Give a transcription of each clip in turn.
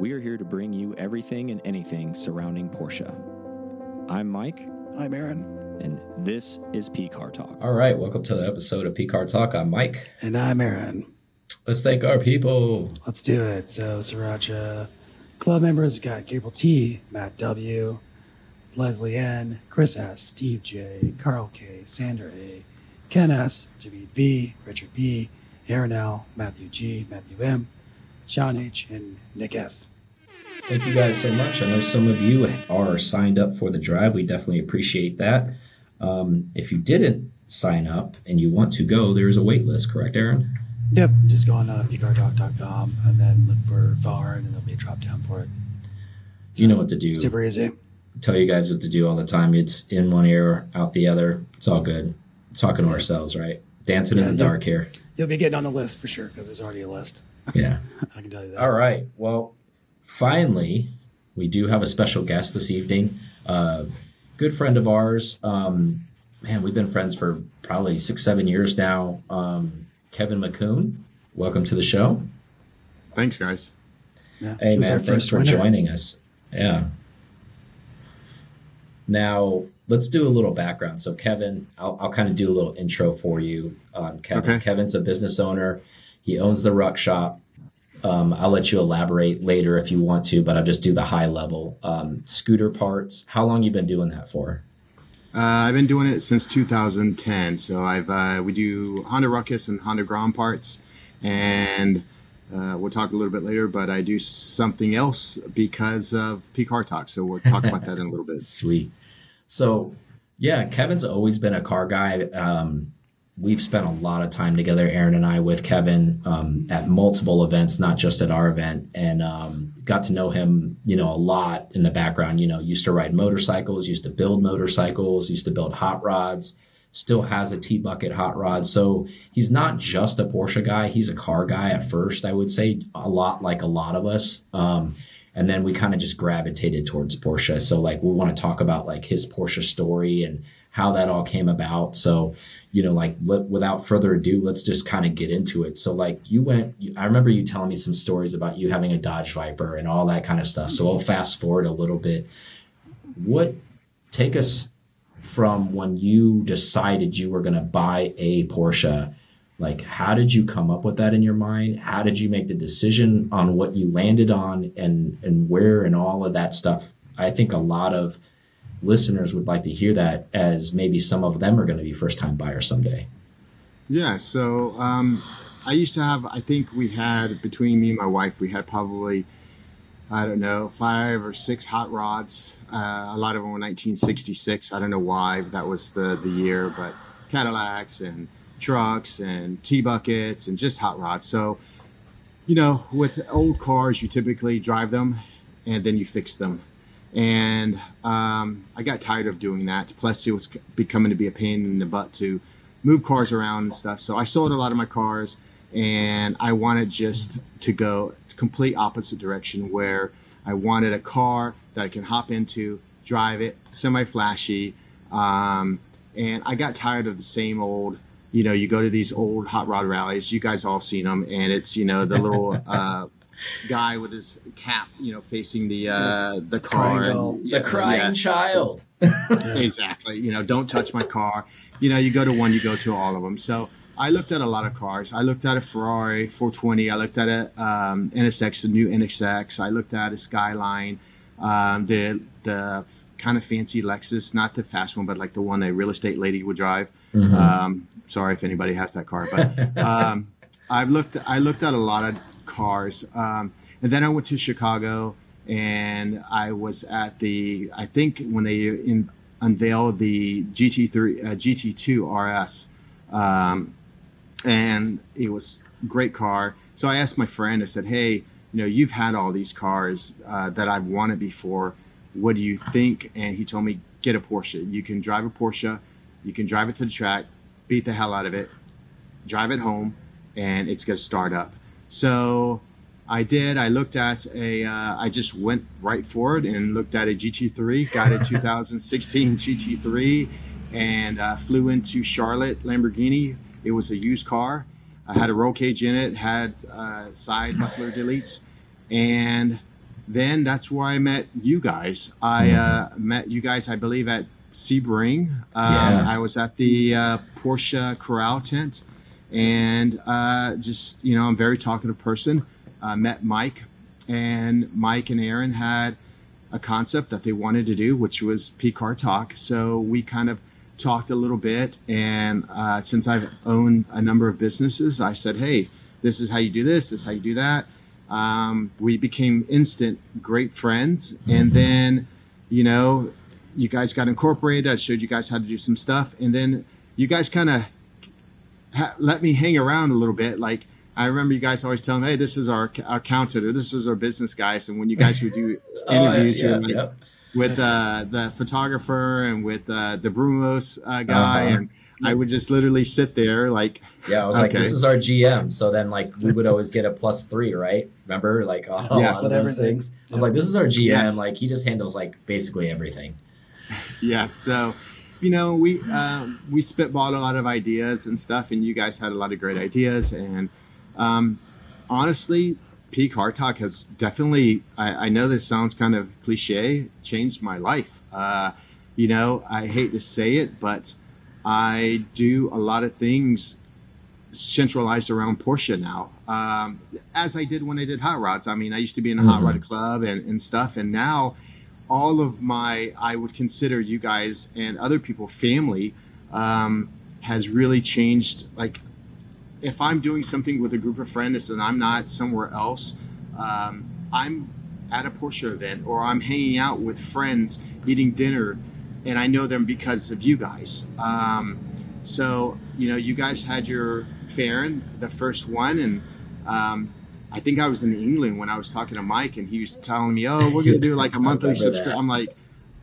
we are here to bring you everything and anything surrounding Porsche. I'm Mike, I'm Aaron. and this is P Car Talk. All right, welcome to the episode of P Car Talk. I'm Mike. And I'm Aaron. Let's thank our people. Let's do it. So, Sriracha club members we got Gabriel T, Matt W, Leslie N, Chris S, Steve J, Carl K, Sandra A, Ken S, David B, Richard B, Aaron L, Matthew G, Matthew M, Sean H, and Nick F. Thank you guys so much. I know some of you are signed up for the drive. We definitely appreciate that. Um, if you didn't sign up and you want to go, there is a wait list, correct, Aaron? Yep, just go on uh, pcartalk.com and then look for Valhar and there'll be a drop down for it. You know what to do. Super easy. Tell you guys what to do all the time. It's in one ear, out the other. It's all good. Talking to ourselves, right? Dancing in the dark here. You'll be getting on the list for sure because there's already a list. Yeah. I can tell you that. All right. Well, finally, we do have a special guest this evening. Uh, good friend of ours. Um, man, we've been friends for probably six, seven years now. Um, Kevin Mckoon, welcome to the show. Thanks, guys. Yeah, Hey, he was our man, thanks for winner. joining us. Yeah. Now, let's do a little background. So, Kevin, I'll, I'll kind of do a little intro for you. Um, Kevin, Okay. Kevin's a business owner. He owns the Ruck Shop. Um, I'll let you elaborate later if you want to, but I'll just do the high level. Um, scooter parts. How long you been doing that for? Uh, I've been doing it since 2010. So I've uh, we do Honda Ruckus and Honda Grom parts, and uh, we'll talk a little bit later. But I do something else because of P Car Talk. So we'll talk about that in a little bit. Sweet. So, yeah, Kevin's always been a car guy. Um, we've spent a lot of time together, Aaron and I, with Kevin um, at multiple events, not just at our event, and um, got to know him, you know, a lot in the background. You know, used to ride motorcycles, used to build motorcycles, used to build hot rods. Still has a T bucket hot rod, so he's not just a Porsche guy. He's a car guy at first, I would say, a lot like a lot of us. Um, and then we kind of just gravitated towards Porsche. So like we want to talk about like his Porsche story and how that all came about. So you know, like let, without further ado, let's just kind of get into it. So like you went, I remember you telling me some stories about you having a Dodge Viper and all that kind of stuff. So I'll fast forward a little bit. What take us from when you decided you were going to buy a Porsche? Like, how did you come up with that in your mind? How did you make the decision on what you landed on and, and where and all of that stuff? I think a lot of listeners would like to hear that as maybe some of them are going to be first time buyers someday. Yeah. So um, I used to have. I think we had between me and my wife, we had probably. I don't know, five or six hot rods. Uh, a lot of them were 1966. I don't know why that was the, the year, but Cadillacs and trucks and T buckets and just hot rods. So, you know, with old cars, you typically drive them and then you fix them. And um, I got tired of doing that. Plus, it was becoming to be a pain in the butt to move cars around and stuff. So I sold a lot of my cars and I wanted just to go complete opposite direction where I wanted a car that I can hop into, drive it, semi flashy. Um, and I got tired of the same old, you know, you go to these old hot rod rallies, you guys all seen them, and it's, you know, the little uh, guy with his cap, you know, facing the uh, the car. triangle. And, The crying yeah. child. Exactly. You know, don't touch my car. You know, you go to one, you go to all of them. So I looked at a lot of cars. I looked at a Ferrari 420. I looked at a um, NSX, the new NSX. I looked at a Skyline, um, the the kind of fancy Lexus, not the fast one, but like the one a real estate lady would drive. Um, sorry if anybody has that car, but um, I've looked. I looked at a lot of cars, um, and then I went to Chicago, and I was at the. I think when they in, unveiled the GT3, uh, GT2 RS, um, and it was great car. So I asked my friend. I said, "Hey, you know, you've had all these cars uh, that I've wanted before. What do you think?" And he told me, "Get a Porsche. You can drive a Porsche. You can drive it to the track, beat the hell out of it, drive it home, and it's going to start up." So I did. I looked at a. Uh, I just went right forward and looked at a GT3. Got a 2016 GT3, and uh, flew into Charlotte Lamborghini. It was a used car. I had a roll cage in it. Had uh, side muffler deletes, and then that's where I met you guys. I uh, met you guys, I believe, at Sebring. Um, Yeah. I was at the uh, Porsche Corral tent, and uh, just you know, I'm a very talkative person. Uh, met Mike, and Mike and Aaron had a concept that they wanted to do, which was P Car Talk. So we kind of talked a little bit, and uh, since I've owned a number of businesses, I said, "Hey, this is how you do this. This is how you do that." Um, we became instant great friends, and then, you know, you guys got incorporated. I showed you guys how to do some stuff, and then you guys kind of ha- let me hang around a little bit. Like I remember you guys always telling "Hey, this is our our accountant, or this is our business guys." And when you guys would do Oh, interviews, you yeah, like, yep. with uh, the photographer and with uh, the Brumos uh, guy, Uh-huh. and I would just literally sit there like, Yeah, I was like, this is our GM. So then, like, we would always get a plus three, right? Remember, like, oh, a Yeah. lot of With those everything. things. I was like, this is our GM. Yes. Like, he just handles like basically everything. yeah. So, you know, we um, we spitballed a lot of ideas and stuff, and you guys had a lot of great ideas. And um, honestly, P Car Talk has definitely. I, I know this sounds kind of cliche, changed my life. Uh, you know, I hate to say it, but I do a lot of things centralized around Porsche now. Um, as I did when I did hot rods. I mean, I used to be in a hot Mhm. rod club and, and stuff, and now all of my, I would consider you guys and other people family, um, has really changed. Like, if I'm doing something with a group of friends and I'm not somewhere else, um, I'm at a Porsche event or I'm hanging out with friends eating dinner, and I know them because of you guys. Um, so you know, you guys had your Fahren, the first one, and um, I think I was in England when I was talking to Mike, and he was telling me, "Oh, we're gonna do like a monthly subscription." I'm like,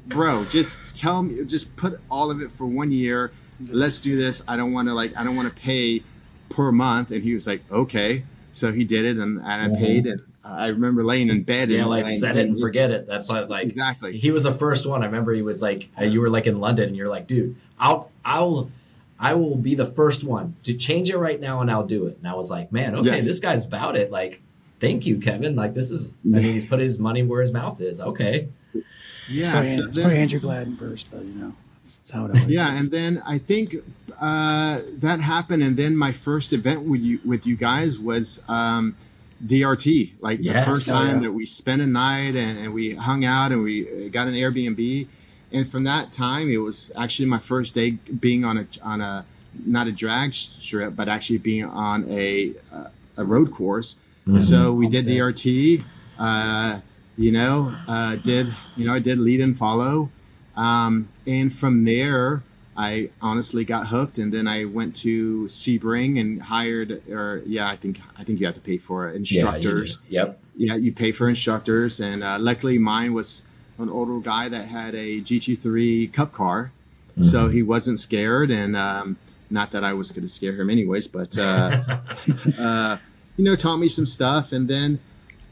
"Bro, just tell me, just put all of it for one year. Let's do this. I don't want to like, I don't want to pay per month." And he was like, "Okay." So he did it, and, and I Mhm. paid, and I remember laying in bed. Yeah, and like set it and forget it. That's why I was like, Exactly. he was the first one. I remember he was like, you were like in London, and you're like, dude, I'll, I'll, I will be the first one to change it right now, and I'll do it. And I was like, man, okay, Yes. this guy's about it. Like, thank you, Kevin. Like, this is, I mean, he's put his money where his mouth is. Okay. Yeah. probably, so it's probably Andrew Gladden first, but you know, that's how it always yeah is. and then i think uh, that happened and then my first event with you with you guys was um, drt like Yes. the first Oh, time yeah. that we spent a night and, and we hung out and we got an airbnb and from that time it was actually my first day being on a on a not a drag strip but actually being on a uh, a road course so we did Homestead. drt uh, you know uh, did you know i did lead and follow um, and from there, I honestly got hooked, and then I went to Sebring and hired, or yeah, I think I think you have to pay for instructors. Yeah, you. Yep. Yeah, you pay for instructors, and uh, luckily mine was an older guy that had a GT3 Cup car, so he wasn't scared, and um, not that I was going to scare him anyways, but uh, uh, you know, taught me some stuff, and then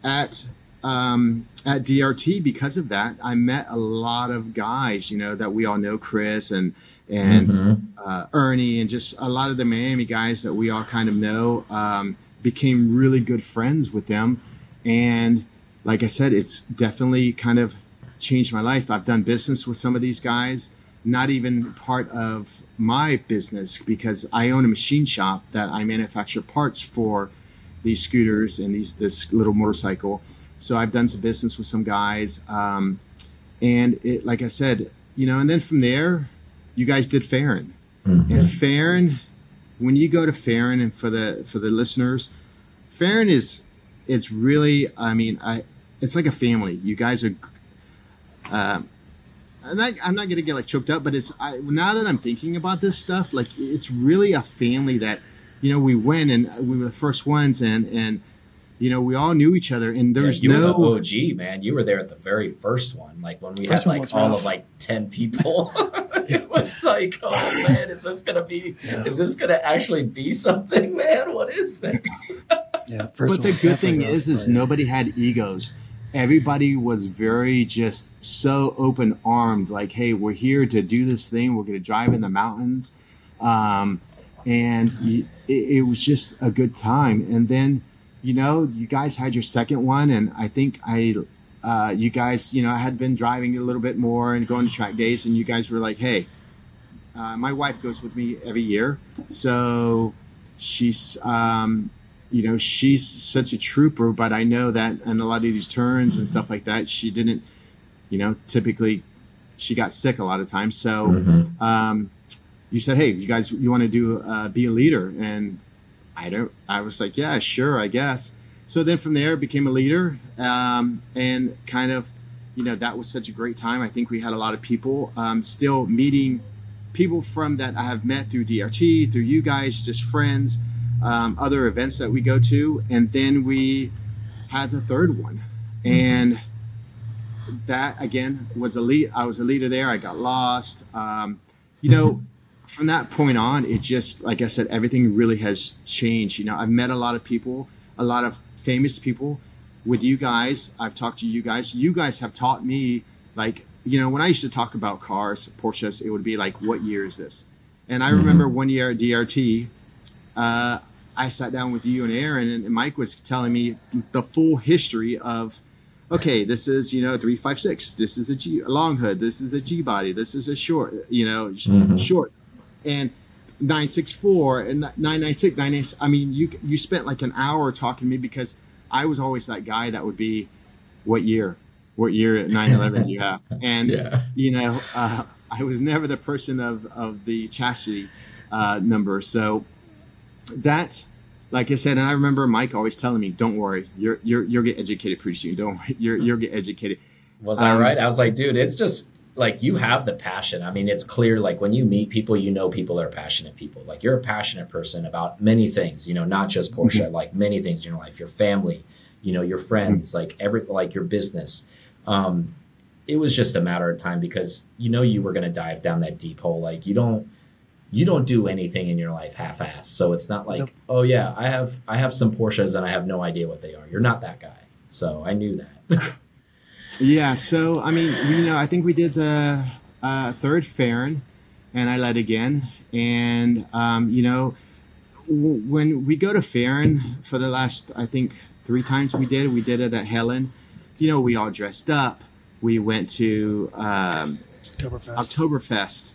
at um, at DRT because of that, I met a lot of guys, you know, that we all know, Chris and and Mhm. uh, Ernie, and just a lot of the Miami guys that we all kind of know. Um, became really good friends with them, and like I said, it's definitely kind of changed my life. I've done business with some of these guys, not even part of my business because I own a machine shop that I manufacture parts for these scooters and these this little motorcycle. So I've done some business with some guys, um, and it, like I said, you know, and then from there, you guys did Fahren, and Fahren. When you go to Fahren, and for the for the listeners, Fahren is it's really I mean I it's like a family. You guys are. Um, I'm not, I'm not gonna get like choked up, but it's I, now that I'm thinking about this stuff, like it's really a family that, you know, we went and we were the first ones, and and you know we all knew each other, and Yeah, there's you no were the OG, man. You were there at the very first one, like when we First had like all rough. of like ten people. it was like, oh man, is this gonna be? Yeah. Is this gonna actually be something, man? What is this? yeah, first but one the good thing definitely is, is but- nobody had egos. Everybody was very just so open armed. Like, hey, we're here to do this thing. We're going to drive in the mountains, um, and it, it was just a good time. And then, you know, you guys had your second one, and I think I uh, you guys, you know, I had been driving a little bit more and going to track days, and you guys were like, "Hey, uh, my wife goes with me every year, so she's, um, you know, she's such a trooper. But I know that in a lot of these turns and stuff like that, she didn't, you know, typically she got sick a lot of times. So Mhm. um, you said, "Hey, you guys, you want to do uh, be a leader?" And I don't. I was like, "Yeah, sure, I guess." So then from there, became a leader, um, and kind of, you know, that was such a great time. I think we had a lot of people um, still meeting people from that I have met through DRT, through you guys, just friends, um, other events that we go to, and then we had the third one, and that again was a lead. I was a leader there. I got lost. Um, you know, from that point on, it just like I said, everything really has changed. You know, I've met a lot of people, a lot of famous people. With you guys, I've talked to you guys. You guys have taught me, like, you know, when I used to talk about cars, Porsches, it would be like, "What year is this?" And I remember one year at DRT, uh, I sat down with you and Aaron, and Mike was telling me the full history of okay, this is you know three five six. This is a G a long hood. This is a G body. This is a short. You know, Mhm. short and nine six four and nine nine six nine eight. I mean, you you spent like an hour talking to me because I was always that guy that would be, what year, what year at nine eleven you have, and Yeah. you know, uh, I was never the person of of the chassis uh, number. So that, like I said, and I remember Mike always telling me, "Don't worry, you're you're you'll get educated pretty soon. Don't worry, you're you'll get educated." Was I Um, right? I was like, dude, it's just like you have the passion. I mean, it's clear. Like when you meet people, you know people are passionate people. Like you're a passionate person about many things. You know, not just Porsche. Like many things in your life, your family, you know, your friends, like every like your business. Um, it was just a matter of time because you know you were going to dive down that deep hole. Like you don't you don't do anything in your life half-assed. So it's not like, Nope. oh yeah, I have I have some Porsches and I have no idea what they are. You're not that guy. So I knew that. Yeah, so I mean, you know, I think we did the uh, third Fahren, and I led again. And um, you know, w- when we go to Fahren for the last, I think three times we did, we did it at Helen. You know, we all dressed up. We went to um, Oktoberfest. Oktoberfest,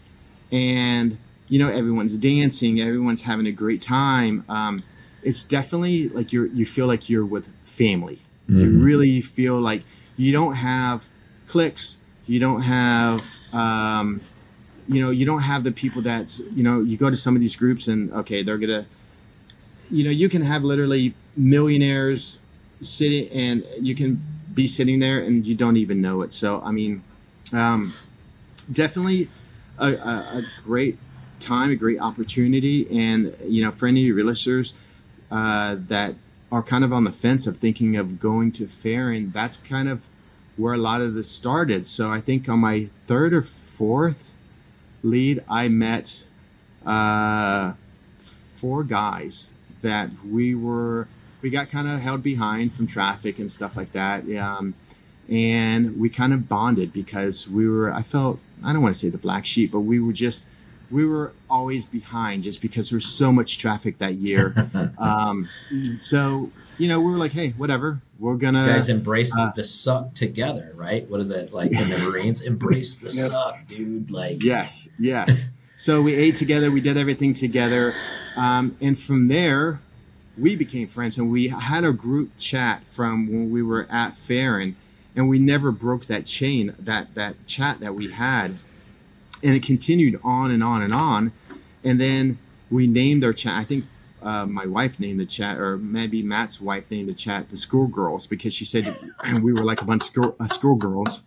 and you know everyone's dancing, everyone's having a great time. Um, it's definitely like you're you feel like you're with family. You Mhm. really feel like you don't have cliques. You don't have um, you know you don't have the people that you know you go to some of these groups and okay they're gonna you know you can have literally millionaires sitting and you can be sitting there and you don't even know it. So I mean. Um, definitely a, a, a great time, a great opportunity, and you know, for any of your uh, that are kind of on the fence of thinking of going to Fahren, that's kind of where a lot of this started. So I think on my third or fourth lead, I met uh, four guys that we were we got kind of held behind from traffic and stuff like that. Um, and we kind of bonded because we were i felt i don't want to say the black sheep but we were just we were always behind just because there was so much traffic that year um, so you know we were like hey whatever we're gonna You guys embrace uh, the suck together, right? What is that like in the Marines? Embrace the Yep. suck, dude. Like yes yes so we ate together we did everything together um, and from there we became friends and we had a group chat from when we were at Fahren and we never broke that chain that that chat that we had and it continued on and on and on. And then we named our chat i think uh, my wife named the chat or maybe matt's wife named the chat the schoolgirls because she said and we were like a bunch of school, uh, schoolgirls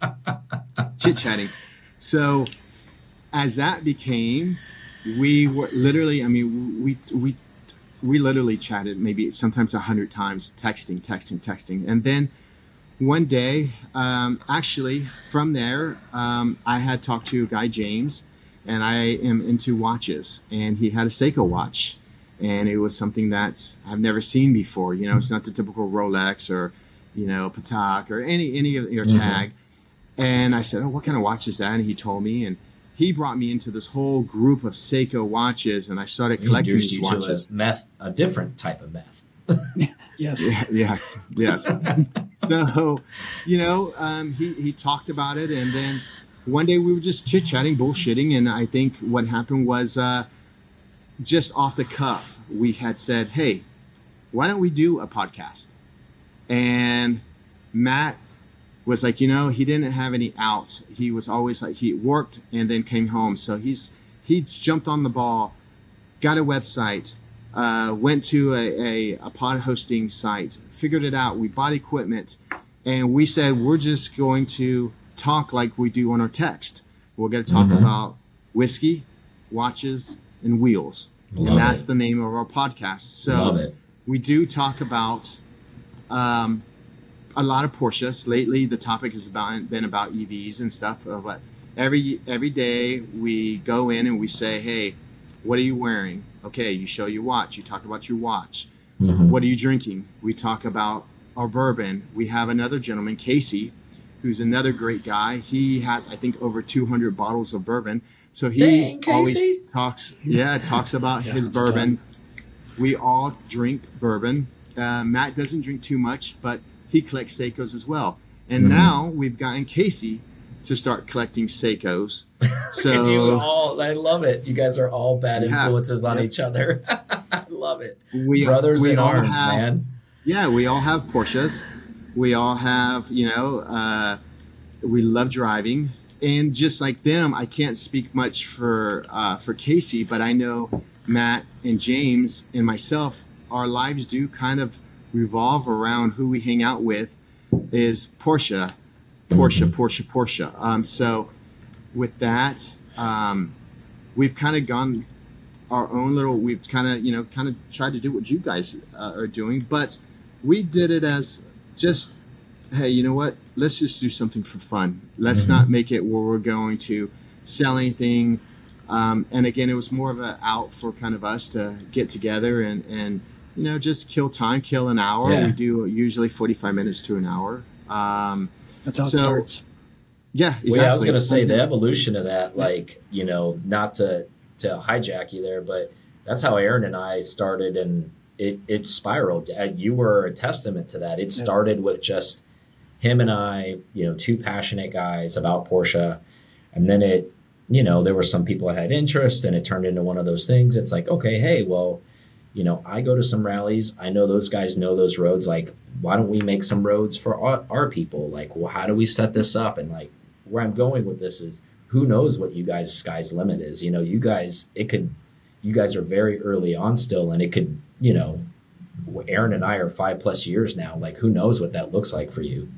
chit-chatting. So as that became we were literally i mean we we we literally chatted maybe sometimes a hundred times texting texting texting. And then one day, um, actually, from there, um, I had talked to a guy, James, and I am into watches, and he had a Seiko watch, and it was something that I've never seen before. You know, it's not the typical Rolex or, you know, Patek or any any of your Mhm. tag. And I said, "Oh, what kind of watch is that?" And he told me, and he brought me into this whole group of Seiko watches, and I started he collecting these watches. a meth, a different type of meth. Yes. Yes, yes. so, you know, um, he he talked about it, and then one day we were just chit chatting, bullshitting, and I think what happened was uh, just off the cuff, we had said, "Hey, why don't we do a podcast?" And Matt was like, you know, he didn't have any out. He was always like he worked and then came home, so he's he jumped on the ball, got a website, uh, went to a, a, a pod hosting site, figured it out. We bought equipment, and we said we're just going to talk like we do on our text. We're going to talk Mhm. about whiskey, watches, and wheels, Love and that's it. the name of our podcast. So we do talk about um, a lot of Porsches. Lately, the topic has about, been about EVs and stuff. uh, But every every day we go in and we say, "Hey, what are you wearing?" Okay, you show your watch. You talk about your watch. Mhm. What are you drinking? We talk about our bourbon. We have another gentleman, Casey, who's another great guy. He has, I think, over 200 bottles of bourbon. So he Dang, always talks, yeah, talks about Yeah, his that's bourbon. We all drink bourbon. Uh, Matt doesn't drink too much, but he collects Seikos as well. And Mhm. now we've gotten Casey to start collecting Seikos. Could you So all, I love it. You guys are all bad Yeah. influences on Yep. each other. I love it. we Brothers we in arms, have- man. Yeah, we all have Porsches. We all have, you know, uh, we love driving, and just like them, I can't speak much for uh, for Casey, but I know Matt and James and myself, our lives do kind of revolve around who we hang out with. Is Porsche, Porsche, Porsche, Porsche. Um, so with that, um, we've kind of gone our own little we've kind of you know kind of tried to do what you guys uh, are doing but we did it as just hey you know what let's just do something for fun let's Mhm. not make it where we're going to sell anything um, and again it was more of a out for kind of us to get together and and you know just kill time kill an hour Yeah. we do usually 45 minutes to an hour um, That's how it So- starts. yeah exactly. Well, yeah, I was going to say the evolution of that, like you know, not to to hijack you there, but that's how Aaron and I started, and it it spiraled. Uh, You were a testament to that. It started with just him and I, you know, two passionate guys about Porsche, and then it, you know, there were some people that had interest, and it turned into one of those things. It's like, okay, hey, well, you know, I go to some rallies. I know those guys know those roads. Like, why don't we make some roads for our, our people? Like, well, how do we set this up? And like, where I'm going with this is who knows what you guys sky's limit is. You know, you guys it could you guys are very early on still and it could, you know, Aaron and I are five plus years now. Like who knows what that looks like for you.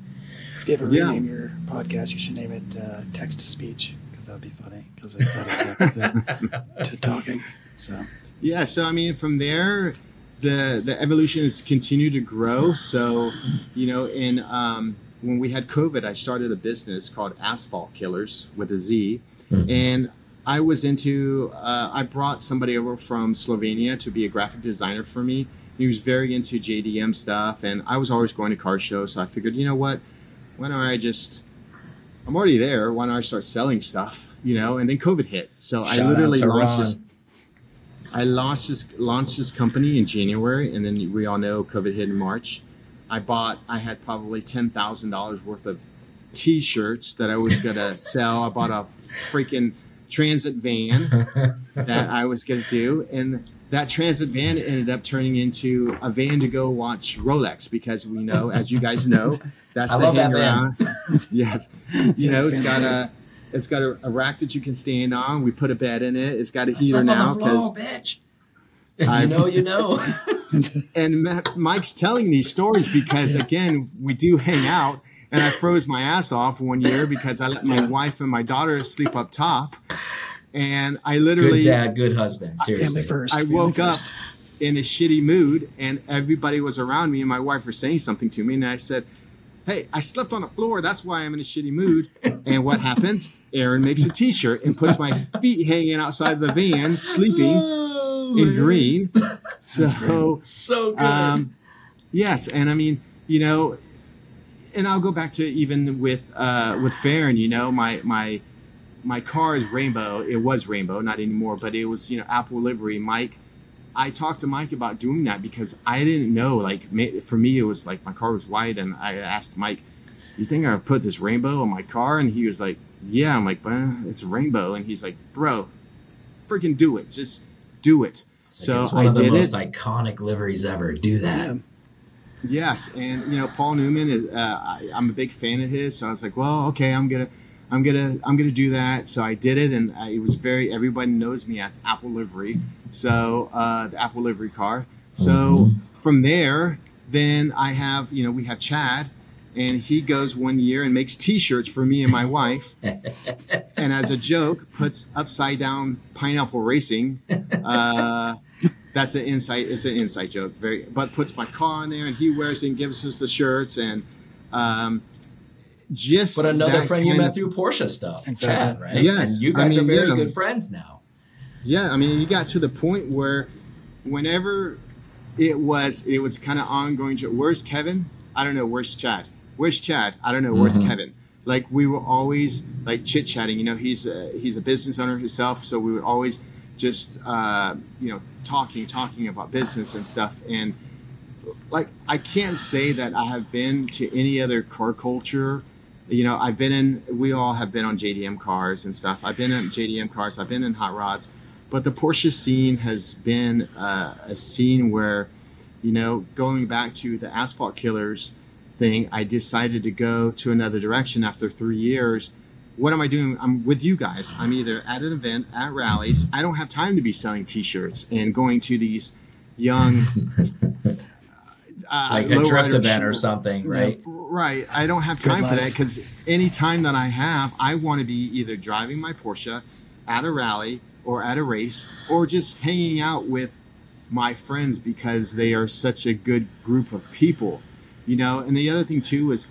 If you ever Yeah. rename your podcast, you should name it uh, Text to Speech because that would be funny because it's out of text to, to talking. So Yeah, so I mean, from there, the the evolution has continued to grow. So, you know, in um, when we had COVID, I started a business called Asphalt Killers with a Z, Mhm. and I was into. Uh, I brought somebody over from Slovenia to be a graphic designer for me. He was very into JDM stuff, and I was always going to car shows. So I figured, you know what? Why don't I just? I'm already there. Why don't I start selling stuff? You know, and then COVID hit, so I Shout out literally launched Ron. this. I launched this launched this company in January, and then we all know COVID hit in March. I bought. I had probably ten thousand dollars worth of T-shirts that I was gonna sell. I bought a freaking transit van that I was gonna do, and that transit van ended up turning into a van to go watch Rolex because we know, as you guys know, that's I the love that hanger van. yes, you know, it's got a. It's got a, a rack that you can stand on. We put a bed in it. It's got a heater slept on now the floor, because bitch. If I- you know, you know. and Mike's telling these stories because again, we do hang out. And I froze my ass off one year because I let my wife and my daughter sleep up top, and I literally good dad, good husband. Seriously. family first. I family woke up in a shitty mood, and everybody was around me, and my wife was saying something to me, and I said, "Hey, I slept on the floor. That's why I'm in a shitty mood." And what happens? Aaron makes a T-shirt and puts my feet hanging outside the van, sleeping Oh, in green. So. So good. Um, yes, and I mean, you know, and I'll go back to even with uh, with Fahren. You know, my my my car is rainbow. It was rainbow, not anymore, but it was you know Apple livery. Mike, I talked to Mike about doing that because I didn't know. Like for me, it was like my car was white, and I asked Mike, "You think I put this rainbow on my car?" And he was like, "Yeah." I'm like, well, "It's a rainbow," and he's like, "Bro, freaking do it! Just do it." It's, like, So it's one I of the did most it. iconic liveries ever. Do that. Yeah. Yes, and you know Paul Newman is. Uh, I, I'm a big fan of his, so I was like, well, okay, I'm gonna, I'm gonna, I'm gonna do that. So I did it, and I, it was very. Everybody knows me as Apple Livery, so uh, the Apple Livery car. So Mhm. from there, then I have, you know, we have Chad, and he goes one year and makes T-shirts for me and my wife, and as a joke, puts upside down pineapple racing. Uh, that's an insight. It's an inside joke. Very, but puts my car on there, and he wears it and gives us the shirts, and um, just. But another friend you met of- through Porsche stuff, Exactly. Chad, right? Yes. And you I guys mean, are very yeah. good friends now. Yeah, I mean, you got to the point where, whenever it was, it was kind of ongoing. jo- Where's Kevin? I don't know. Where's Chad? Where's Chad? I don't know. Where's Mhm. Kevin? Like we were always like chit chatting. You know, he's a, he's a business owner himself, so we would always just uh, you know talking, talking about business and stuff. And like I can't say that I have been to any other car culture. You know, I've been in. We all have been on JDM cars and stuff. I've been in JDM cars. I've been in hot rods, but the Porsche scene has been uh, a scene where, you know, going back to the Asphalt Killers thing, I decided to go to another direction after three years. What am I doing? I'm with you guys. I'm either at an event, at rallies. I don't have time to be selling T-shirts and going to these young, uh, Like a drift event or something, right? Right. I don't have time for that because any time that I have, I want to be either driving my Porsche at a rally or at a race or just hanging out with my friends because they are such a good group of people, you know. And the other thing too is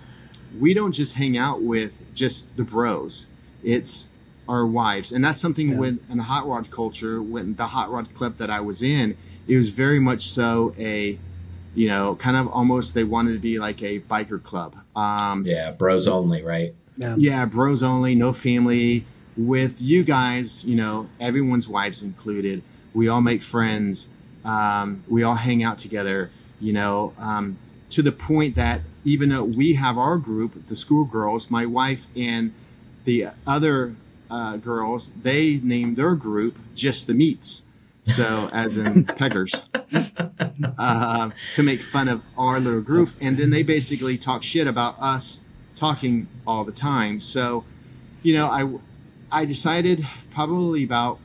we don't just hang out with just the bros. It's our wives, and that's something Yeah. with in the hot rod culture. When the hot rod club that I was in, it was very much so a you know, kind of almost they wanted to be like a biker club. Um, Yeah, bros only, right? Yeah. yeah, bros only, no family. With you guys, you know, everyone's wives included. We all make friends. Um, we all hang out together. You know, um, to the point that even though we have our group, the schoolgirls, my wife and the other uh, girls, they named their group just the meats. So, as in peggers, uh, to make fun of our little group, and then they basically talk shit about us talking all the time. So, you know, I I decided probably about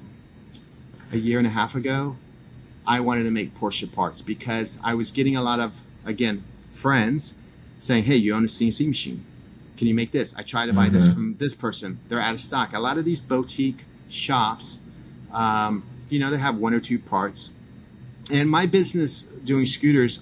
a year and a half ago, I wanted to make Porsche parts because I was getting a lot of again friends saying, "Hey, you own a CNC machine? Can you make this?" I tried to buy this Mhm. from this person. They're out of stock. A lot of these boutique shops, um, you know, they have one or two parts. And my business doing scooters,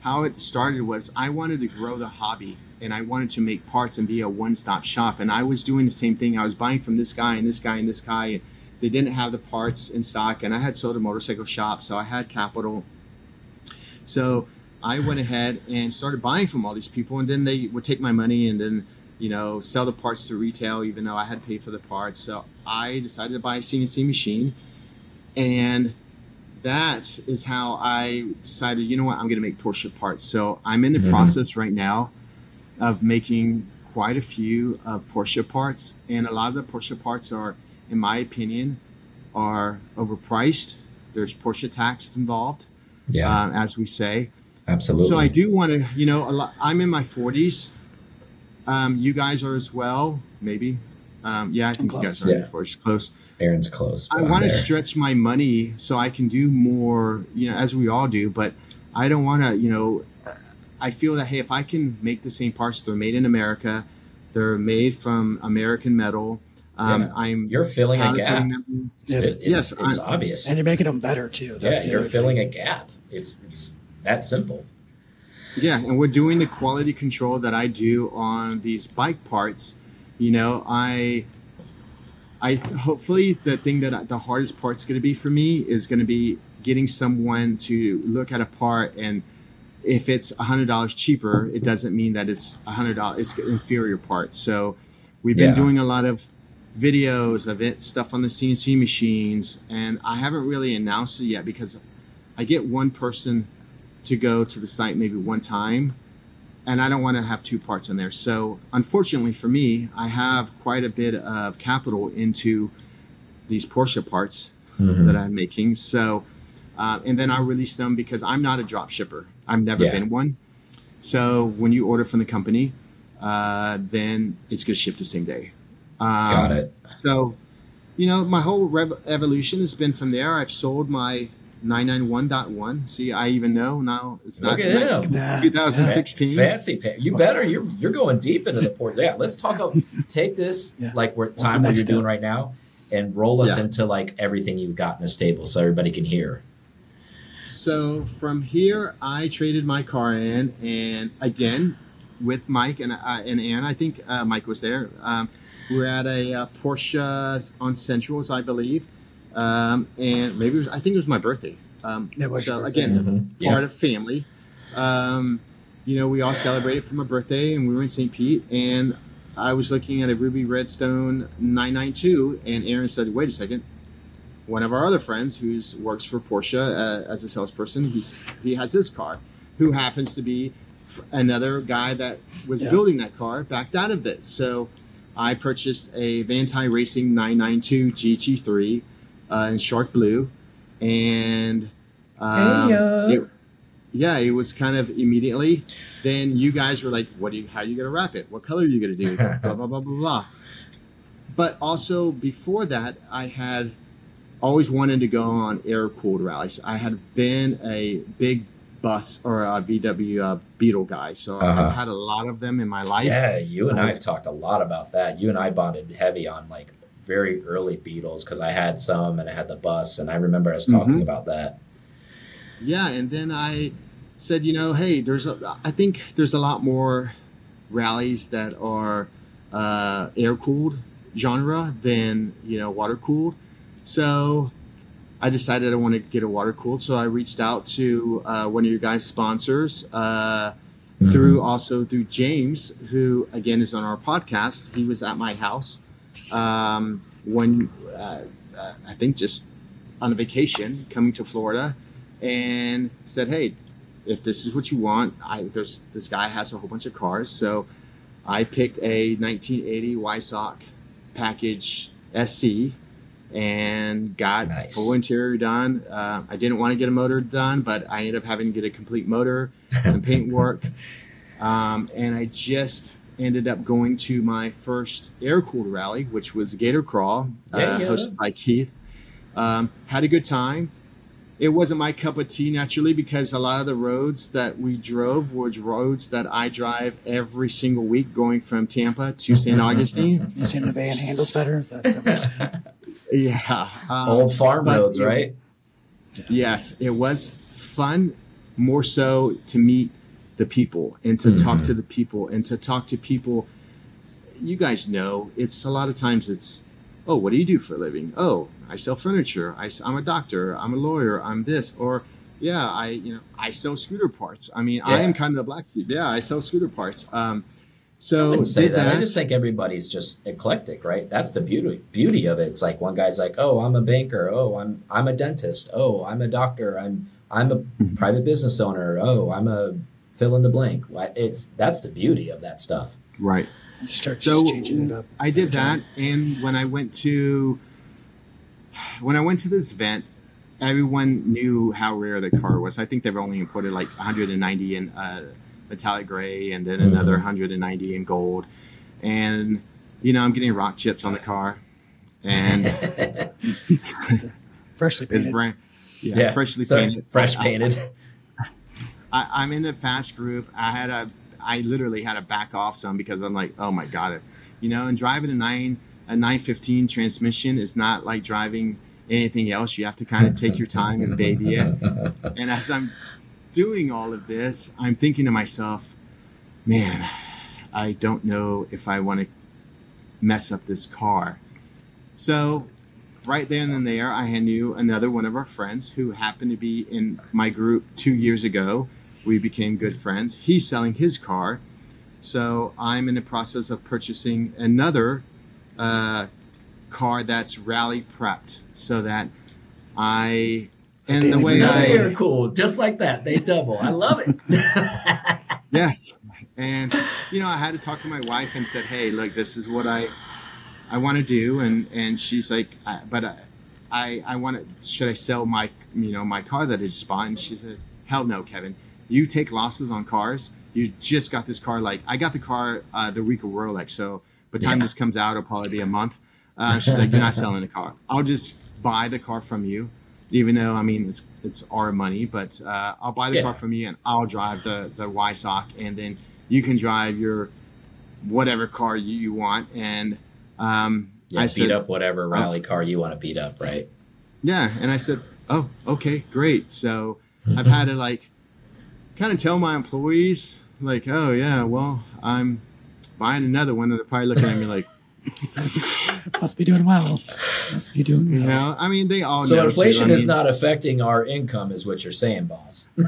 how it started was I wanted to grow the hobby and I wanted to make parts and be a one-stop shop. And I was doing the same thing. I was buying from this guy and this guy and this guy. And they didn't have the parts in stock. And I had sold a motorcycle shop, so I had capital. So I went ahead and started buying from all these people, and then they would take my money and then, you know, sell the parts to retail, even though I had paid for the parts. So I decided to buy a CNC machine, and that is how I decided. You know what? I'm going to make Porsche parts. So I'm in the Mhm. process right now of making quite a few of Porsche parts, and a lot of the Porsche parts are, in my opinion, are overpriced. There's Porsche tax involved, Yeah, um, as we say. absolutely. So I do want to, you know, a lot, I'm in my 40s. Um, you guys are as well, maybe. Um, yeah, I think you guys close. are in your 40s, close. Aaron's close. I want to stretch my money so I can do more, you know, as we all do. But I don't want to, you know, I feel that hey, if I can make the same parts, they're made in America, they're made from American metal. Um, Yeah. I'm You're filling a gap. It's, Yeah. it's, Yes, it's I'm- obvious. And you're making them better too. That's yeah, you're filling thing. a gap. It's it's that simple. Yeah, and we're doing the quality control that I do on these bike parts. You know, I, I hopefully the thing that I, the hardest part's going to be for me is going to be getting someone to look at a part and if it's a hundred dollars cheaper, it doesn't mean that it's a hundred dollars. It's an inferior part. So we've been Yeah. doing a lot of videos of it, stuff on the CNC machines, and I haven't really announced it yet because I get one person to go to the site maybe one time, and I don't want to have two parts in there. So unfortunately for me, I have quite a bit of capital into these Porsche parts Mhm. that I'm making. So, uh, and then I release them because I'm not a drop shipper. I've never Yeah. been one. So when you order from the company, uh, then it's going to ship the same day. Um, Got it. So, you know, my whole rev- evolution has been from there. I've sold my 991.1. See, I even know now it's not Look at nine- him. Nah. 2016. Fancy pa You better. You're you're going deep into the port. Yeah, let's talk. About, take this Yeah. like where the time what you're doing step? right now, and roll us Yeah. into like everything you've got in the stable, so everybody can hear. So from here, I traded my car in, and again with Mike and uh, and Aaron. I think uh, Mike was there. Um, we are at a uh, Porsche on Centrals, I believe, um, and maybe it was, I think it was my birthday. Um, It was so birthday. again, Mhm. part of family. Um, you know, we all celebrated for my birthday, and we were in St. Pete, and I was looking at a Ruby Redstone 992, and Aaron said, "Wait a second, one of our other friends who works for Porsche uh, as a salesperson, he's he has this car, who happens to be another guy that was Yeah. building that car backed out of this. So I purchased a Vantai Racing 992 GT3 uh, in shark blue, and um, Hey-ya. it- yeah, it was kind of immediately. Then you guys were like, "What do you? How are you gonna wrap it? What color are you gonna do?" blah blah blah blah blah. But also before that, I had always wanted to go on air cooled rallies. I had been a big bus or a VW uh, Beetle guy, so Uh-huh. I've had a lot of them in my life. Yeah, you and I have talked a lot about that. You and I bonded heavy on like very early Beetles because I had some and I had the bus, and I remember us talking Mhm. about that. Yeah, and then I said, you know, hey, there's a, I think there's a lot more rallies that are uh, air cooled genre than you know water cooled. So I decided I wanted to get a water cooled. So I reached out to uh, one of your guys' sponsors. Uh, Mm-hmm. through also through James, who again is on our podcast. He was at my house um, when uh, I think just on a vacation coming to Florida, and said, "Hey, if this is what you want, I there's this guy has a whole bunch of cars, so I picked a 1980 Weissach package SC." And got Nice. full interior done. Uh, I didn't want to get a motor done, but I ended up having to get a complete motor, some paint work, um, and I just ended up going to my first air cooled rally, which was Gator Crawl, uh, Yeah, yeah. hosted by Keith. Um, had a good time. It wasn't my cup of tea naturally because a lot of the roads that we drove were roads that I drive every single week going from Tampa to St. Augustine. You saying the van handles better? Is that what you're saying? Yeah. um, Old farm roads, you- right? Yes, it was fun, more so to meet the people and to talk Mhm. to the people and to talk to people. You guys know it's a lot of times it's, oh, what do you do for a living? Oh, I sell furniture. I, am a doctor. I'm a lawyer. I'm this. Or, yeah, I you know I sell scooter parts. I mean, I am kind of the black sheep. Yeah, I sell scooter parts. Um, so wouldn't say did that. I just think everybody's just eclectic, right? That's the beauty beauty of it. It's like one guy's like, "Oh, I'm a banker. Oh, I'm I'm a dentist. Oh, I'm a doctor. I'm I'm a Mhm. private business owner. Oh, I'm a fill in the blank." It's that's the beauty of that stuff. right. Start just So changing it up. I did that, and when I went to when I went to this event, everyone knew how rare the car was. I think they've only imported like 190 in uh, metallic gray, and then another Mhm. 190 in gold. And you know, I'm getting rock chips on the car, and Freshly it's painted. brand yeah, freshly so painted, fresh I- painted. I, I'm in a fast group. I had a, I literally had to back off some because I'm like, oh my god, it you know. And driving a nine, a 915 transmission is not like driving anything else. You have to kind of take your time and baby it. And as I'm doing all of this, I'm thinking to myself, man, I don't know if I want to mess up this car. So right then and there, I knew another one of our friends who happened to be in my group two years ago. We became good friends. He's selling his car. So I'm in the process of purchasing another uh, car that's rally prepped so that I And the way. I, you're cool, just like that. They double. I love it. yes and you know i had to talk to my wife and said hey look this is what i i want to do and and she's like I, but i i, I want to should i sell my you know my car that I just bought and she said hell no kevin you take losses on cars you just got this car like i got the car uh, the week of rolex so by the time Yeah. this comes out it'll probably be a month uh, she's like you're not selling the car i'll just buy the car from you even though I mean it's it's our money, but uh, I'll buy the Yeah. car from you and I'll drive the the Weissach, and then you can drive your whatever car you, you want. And um, Yeah, I beat said, up whatever rally car you want to beat up, right? yeah, and I said, oh, okay, great. So I've had to like kind of tell my employees, like, oh yeah, well, I'm buying another one, and they're probably looking at me like, Must be doing well. Must be doing well. you know, I mean, they all So know. too. inflation I is mean- not affecting our income, is what you're saying, boss. no,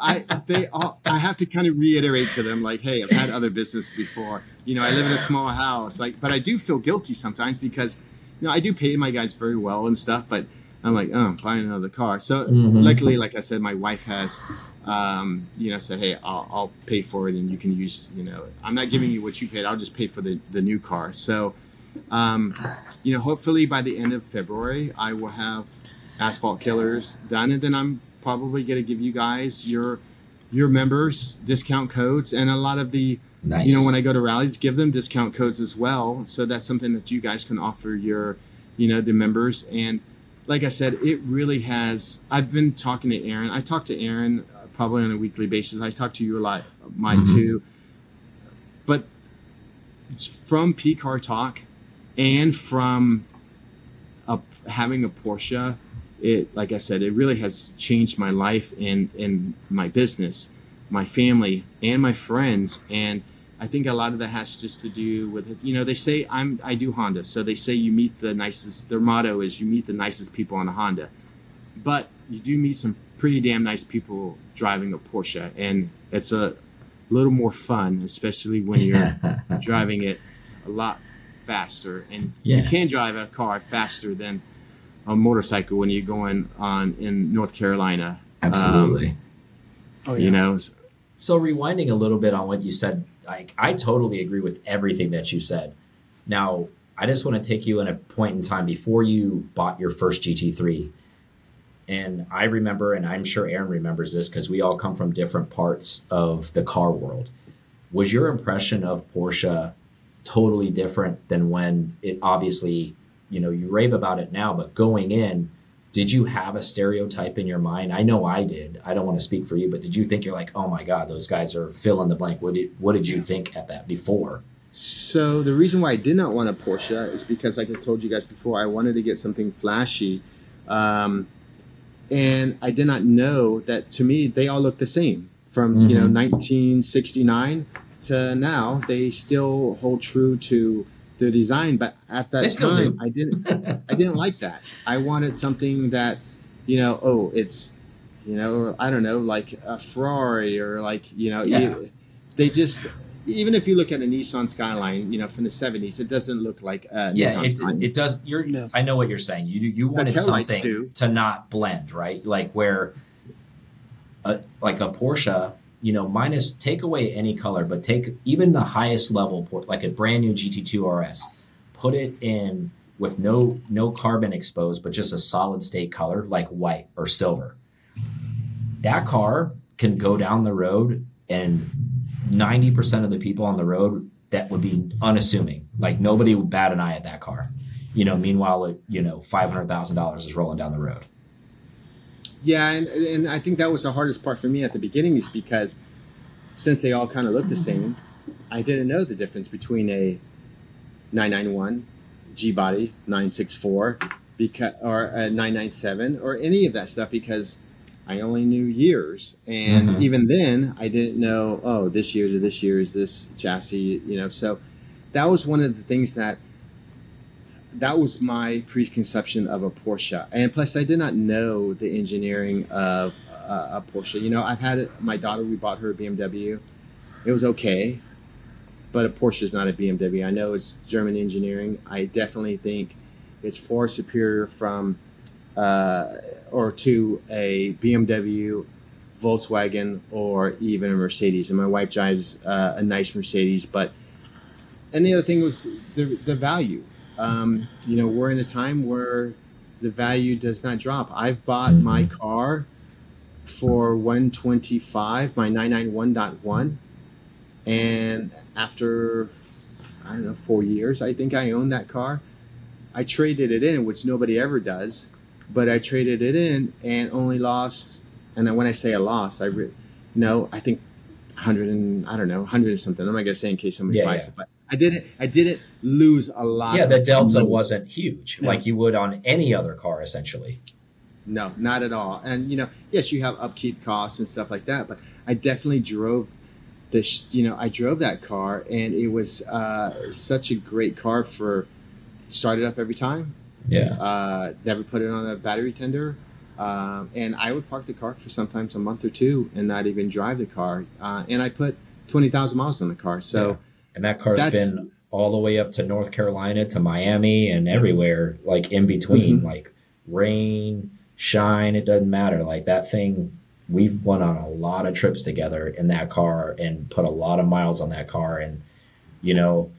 I they all, I have to kind of reiterate to them like, hey, I've had other business before. You know, I live in a small house, like, but I do feel guilty sometimes because, you know, I do pay my guys very well and stuff, but I'm like, oh, I'm buying another car. So Mhm. luckily, like I said, my wife has, um, you know, said, hey, I'll, I'll pay for it and you can use, you know, I'm not giving you what you paid. I'll just pay for the the new car. So, um, you know, hopefully by the end of February, I will have asphalt killers done and then i'm probably going to give you guys your your members discount codes and a lot of the Nice. you know when i go to rallies give them discount codes as well so that's something that you guys can offer your you know the members and like i said it really has i've been talking to aaron. I talk to aaron uh, probably on a weekly basis. I talk to you a lot mine Mhm. too. But from p car talk and from a, having a porsche it like i said it really has changed my life and and my business my family and my friends. And i think a lot of that has just to do with you know they say i'm i do honda so they say you meet the nicest their motto is you meet the nicest people on a honda but you do meet some pretty damn nice people driving a porsche and it's a little more fun especially when you're driving it a lot faster and Yeah. you can drive a car faster than a motorcycle when you're going on in north carolina um, Absolutely. Oh, you know So rewinding a little bit on what you said, like I totally agree with everything that you said. Now, I just want to take you in a point in time before you bought your first GT3. And I remember, and I'm sure Aaron remembers this because we all come from different parts of the car world. Was your impression of Porsche totally different than when it obviously, you know, you rave about it now, but going in, did you have a stereotype in your mind? I know I did. I don't want to speak for you, but did you think you're like, oh my god, those guys are fill in the blank? What did what did you think at that before? So the reason why I did not want a Porsche is because, like I told you guys before, I wanted to get something flashy, um, and I did not know that. To me, they all look the same from you know Mhm. 1969 to now. They still hold true to the design, but at that still time, do. I didn't. I didn't like that. I wanted something that, you know, oh, it's, you know, I don't know, like a Ferrari or like you know, Yeah. you- they just even if you look at a Nissan Skyline, you know, from the '70s, it doesn't look like a yeah, Nissan it, Skyline. it does. You're. No. I know what you're saying. You you wanted something do. to not blend, right? Like where, a, like a Porsche, you know, minus take away any color, but take even the highest level, Por- like a brand new GT2 RS, put it in with no no carbon exposed, but just a solid state color like white or silver. That car can go down the road and 90% of the people on the road that would be unassuming. Like nobody would bat an eye at that car. You know, meanwhile, you know, $500,000 is rolling down the road. Yeah, and and I think that was the hardest part for me at the beginning is because since they all kind of look the same, I didn't know the difference between a 991 G body 964 because or a 997 or any of that stuff because I only knew years, and Mhm. even then I didn't know. Oh, this year's or this year's this chassis, you know. So that was one of the things that that was my preconception of a Porsche, and plus I did not know the engineering of uh, a Porsche. You know, I've had it, my daughter. We bought her a BMW. It was okay, but a Porsche is not a BMW. I know it's German engineering. I definitely think it's far superior from uh, or to a BMW, Volkswagen, or even a Mercedes. And my wife drives uh, a nice Mercedes. But and the other thing was the the value. Um, you know, we're in a time where the value does not drop. I've bought Mhm. my car for 125, my 991.1, and after I don't know four years, I think I owned that car. I traded it in, which nobody ever does, but I traded it in and only lost. And when I say I lost, I re- no, I think 100 and I don't know, 100 and something. I'm not gonna say in case somebody Yeah, buys yeah. it, but I did it. I didn't lose a lot. Yeah, the delta money. wasn't huge like you would on any other car, essentially. No, not at all. And you know, yes, you have upkeep costs and stuff like that, but I definitely drove this. You know, I drove that car, and it was uh, such a great car for started up every time. Yeah. Uh, never put it on a battery tender, um, and I would park the car for sometimes a month or two and not even drive the car. Uh, and I put twenty thousand miles on the car, so. Yeah. And that car's been all the way up to North Carolina to Miami and everywhere, like in between, Mhm. like rain, shine, it doesn't matter. Like that thing, we've went on a lot of trips together in that car and put a lot of miles on that car. And, you know,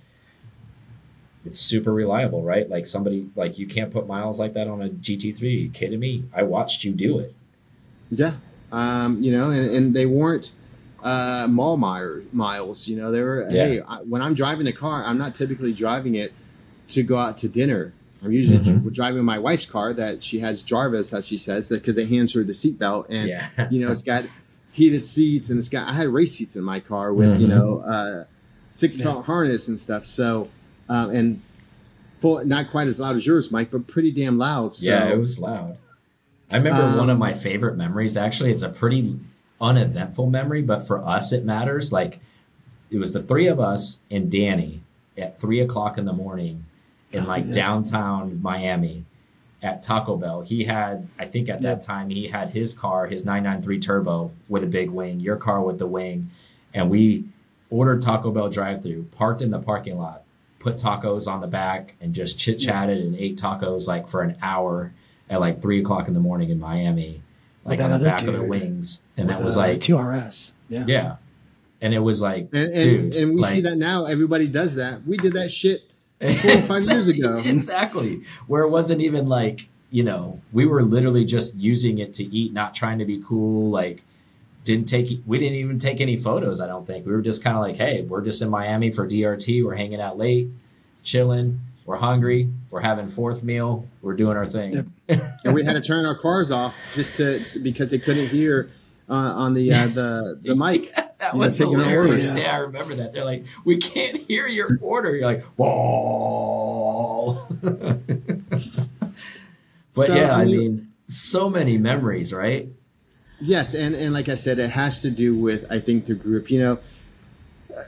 it's super reliable, right? Like somebody, like you can't put miles like that on a GT3. Are you kidding me? I watched you do it. Yeah, um, you know, and, and they weren't uh, mall miles. You know, they were. Yeah. Hey, I, when I'm driving the car, I'm not typically driving it to go out to dinner. I'm usually Mhm. driving my wife's car that she has Jarvis, as she says, because it hands her the seatbelt, and yeah. you know, it's got heated seats, and it's got. I had race seats in my car with you Mhm. know uh, six Yeah. belt harness and stuff. So, um, and full, not quite as loud as yours, Mike, but pretty damn loud. So, Yeah, it was loud. I remember Um, one of my favorite memories. Actually, it's a pretty uneventful memory, but for us, it matters. Like it was the three of us and Danny at three o'clock in the morning in like Yeah. downtown Miami at Taco Bell. He had, I think at that time, he had his car, his 993 Turbo with a big wing, your car with the wing, and we ordered Taco Bell drive-through, parked in the parking lot, put tacos on the back, and just chit chatted and ate tacos like for an hour at like three o'clock in the morning in Miami, like that on the other back of the wings, and With, that was like, two RS. Yeah. yeah, and it was like, and and, dude, and we like, see that now. Everybody does that. We did that shit four or five years ago. exactly. Where it wasn't even like, you know, we were literally just using it to eat, not trying to be cool. Like, didn't take, we didn't even take any photos, I don't think. We were just kind of like, hey, we're just in Miami for DRT. We're hanging out late, chilling. We're hungry. We're having fourth meal. We're doing our thing. Yep. and we had to turn our cars off just to because they couldn't hear uh, on the uh, the the mic. that You was know, hilarious. orders. Yeah, I remember that. They're like, we can't hear your order. You're like, whoa. but So, yeah, I I mean- mean, so many memories, right? Yes, and and like I said, it has to do with I think the group. You know, uh,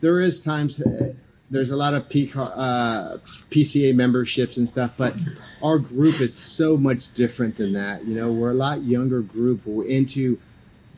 there is times uh, there's a lot of P, uh, PCA memberships and stuff, but our group is so much different than that. You know, we're a lot younger group. We're into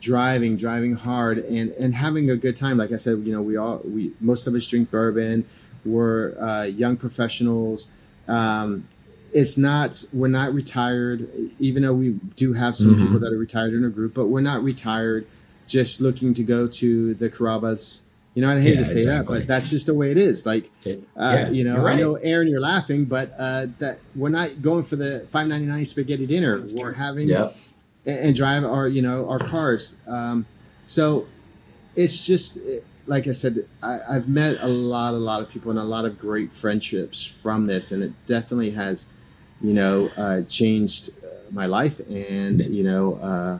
driving, driving hard, and and having a good time. Like I said, you know, we all we most of us drink bourbon. We're uh, young professionals. Um, it's not we're not retired, even though we do have some Mhm. people that are retired in our group, but we're not retired just looking to go to the Carrabba's. You know, I hate Yeah, to say exactly. that, but that's just the way it is. Like It, uh, yeah, you know, you're I know Aaron, you're laughing, but uh, that we're not going for the five ninety nine spaghetti dinner. We're having Yep. and, and drive our you know our cars. Um, so it's just like I said, I, I've met a lot, a lot of people and a lot of great friendships from this, and it definitely has, you know, uh, changed uh, my life. And you know, uh,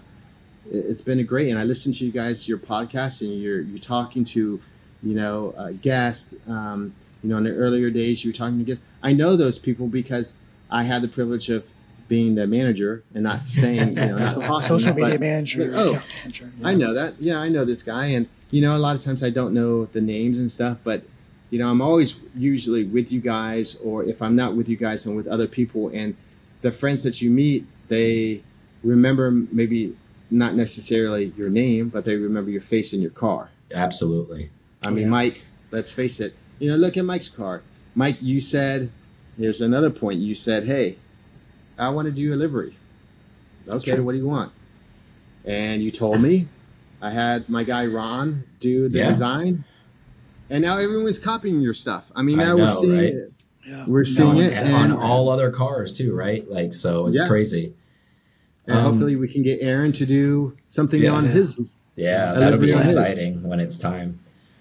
it's been a great. And I listen to you guys, your podcast, and you're you're talking to, you know, uh, guests. Um, you know, in the earlier days, you were talking to guests. I know those people because I had the privilege of being the manager and not saying, you know, not talking, social media manager. oh, manager. yeah. I know that. Yeah, I know this guy, and you know, a lot of times I don't know the names and stuff, but you know, I'm always usually with you guys, or if I'm not with you guys, I'm with other people, and the friends that you meet, they remember maybe not necessarily your name, but they remember your face in your car. Absolutely. I mean, Yeah. Mike, let's face it. You know, look at Mike's car. Mike, you said, here's another point. You said, hey, I want to do a livery. Okay, what do you want? And you told me. I had my guy Ron do the Yeah. design, and now everyone's copying your stuff. I mean, I now we're seeing right? it. Yeah. We're seeing on, it, on and, all other cars too, right? Like so, it's Yeah. crazy. And Um, hopefully we can get Aaron to do something Yeah. on his. Yeah, that'll be livery on his. exciting when it's time.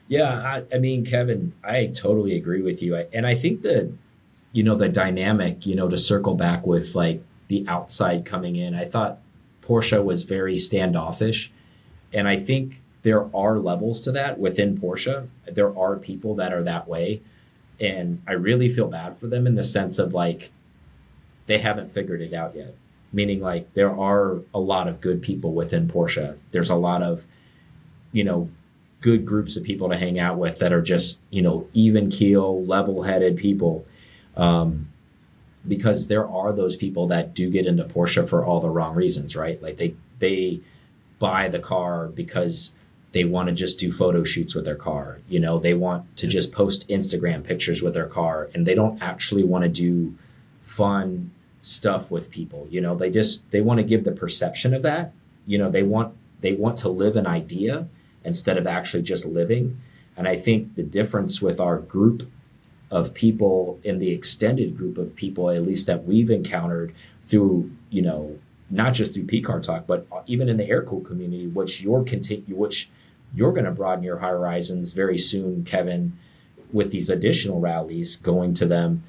Yeah, I, I mean, Kevin, I totally agree with you, I, and I think that you know the dynamic. You know, to circle back with like the outside coming in, I thought Porsche was very standoffish, and I think there are levels to that within Porsche. There are people that are that way, and I really feel bad for them in the sense of like they haven't figured it out yet. Meaning, like there are a lot of good people within Porsche. There's a lot of you know good groups of people to hang out with that are just you know even keel level headed people. Um, because there are those people that do get into porsche for all the wrong reasons right? Like they they buy the car because they want to just do photo shoots with their car. You know they want to just post instagram pictures with their car and they don't actually want to do fun stuff with people you know? They just they want to give the perception of that you know? They want they want to live an idea instead of actually just living. And i think the difference with our group of people in the extended group of people at least that we've encountered through you know not just through pcar talk but even in the air cool community which you're continue which you're going to broaden your horizons very soon kevin with these additional rallies going to them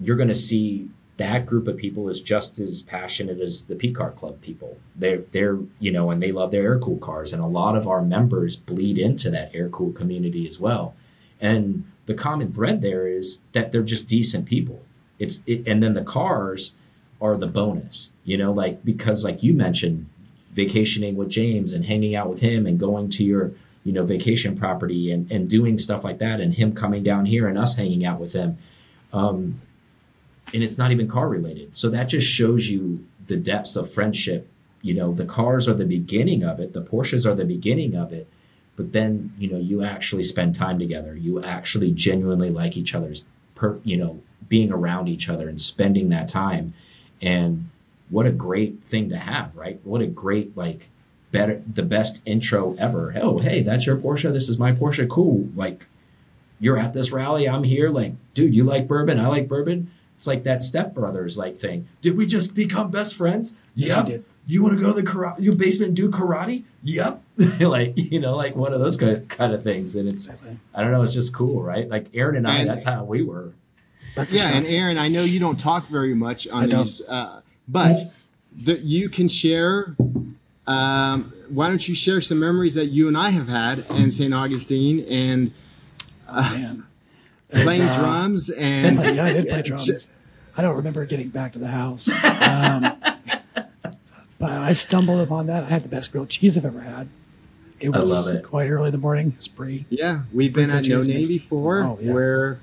you're going to see that group of people is just as passionate as the PCAR club people. They're they're you know, and they love their air cool cars, and a lot of our members bleed into that air cool community as well. And the common thread there is that they're just decent people. It's it, and then the cars are the bonus, you know, like because like you mentioned, vacationing with James and hanging out with him and going to your you know vacation property and and doing stuff like that, and him coming down here and us hanging out with him. Um, and it's not even car related. So that just shows you the depths of friendship. You know, the cars are the beginning of it, the Porsches are the beginning of it, but then, you know, you actually spend time together. You actually genuinely like each other's per, you know, being around each other and spending that time. And what a great thing to have, right? What a great like better the best intro ever. Oh, hey, that's your Porsche. This is my Porsche. Cool. Like you're at this rally. I'm here. Like, dude, you like bourbon. I like bourbon. It's like that stepbrothers like thing. Did we just become best friends? Yes, Yep. we did. You want to go to the karate, your basement and do karate? Yep. like, you know, like one of those kind kind of things. And it's, I don't know, it's just cool, right? Like Aaron and I, And- that's how we were. Yeah, and. Aaron, I know you don't talk very much on I these, uh, but the, you can share. Um, why don't you share some memories that you and I have had in St. Augustine and Oh, man. There's, playing uh, drums and play- yeah, I did play drums. I don't remember getting back to the house. Um, but I stumbled upon that. I had the best grilled cheese I've ever had. It I was love it. quite early in the morning. It's free. Yeah, we've been at No Cheese Name mix. before, Oh, yeah. where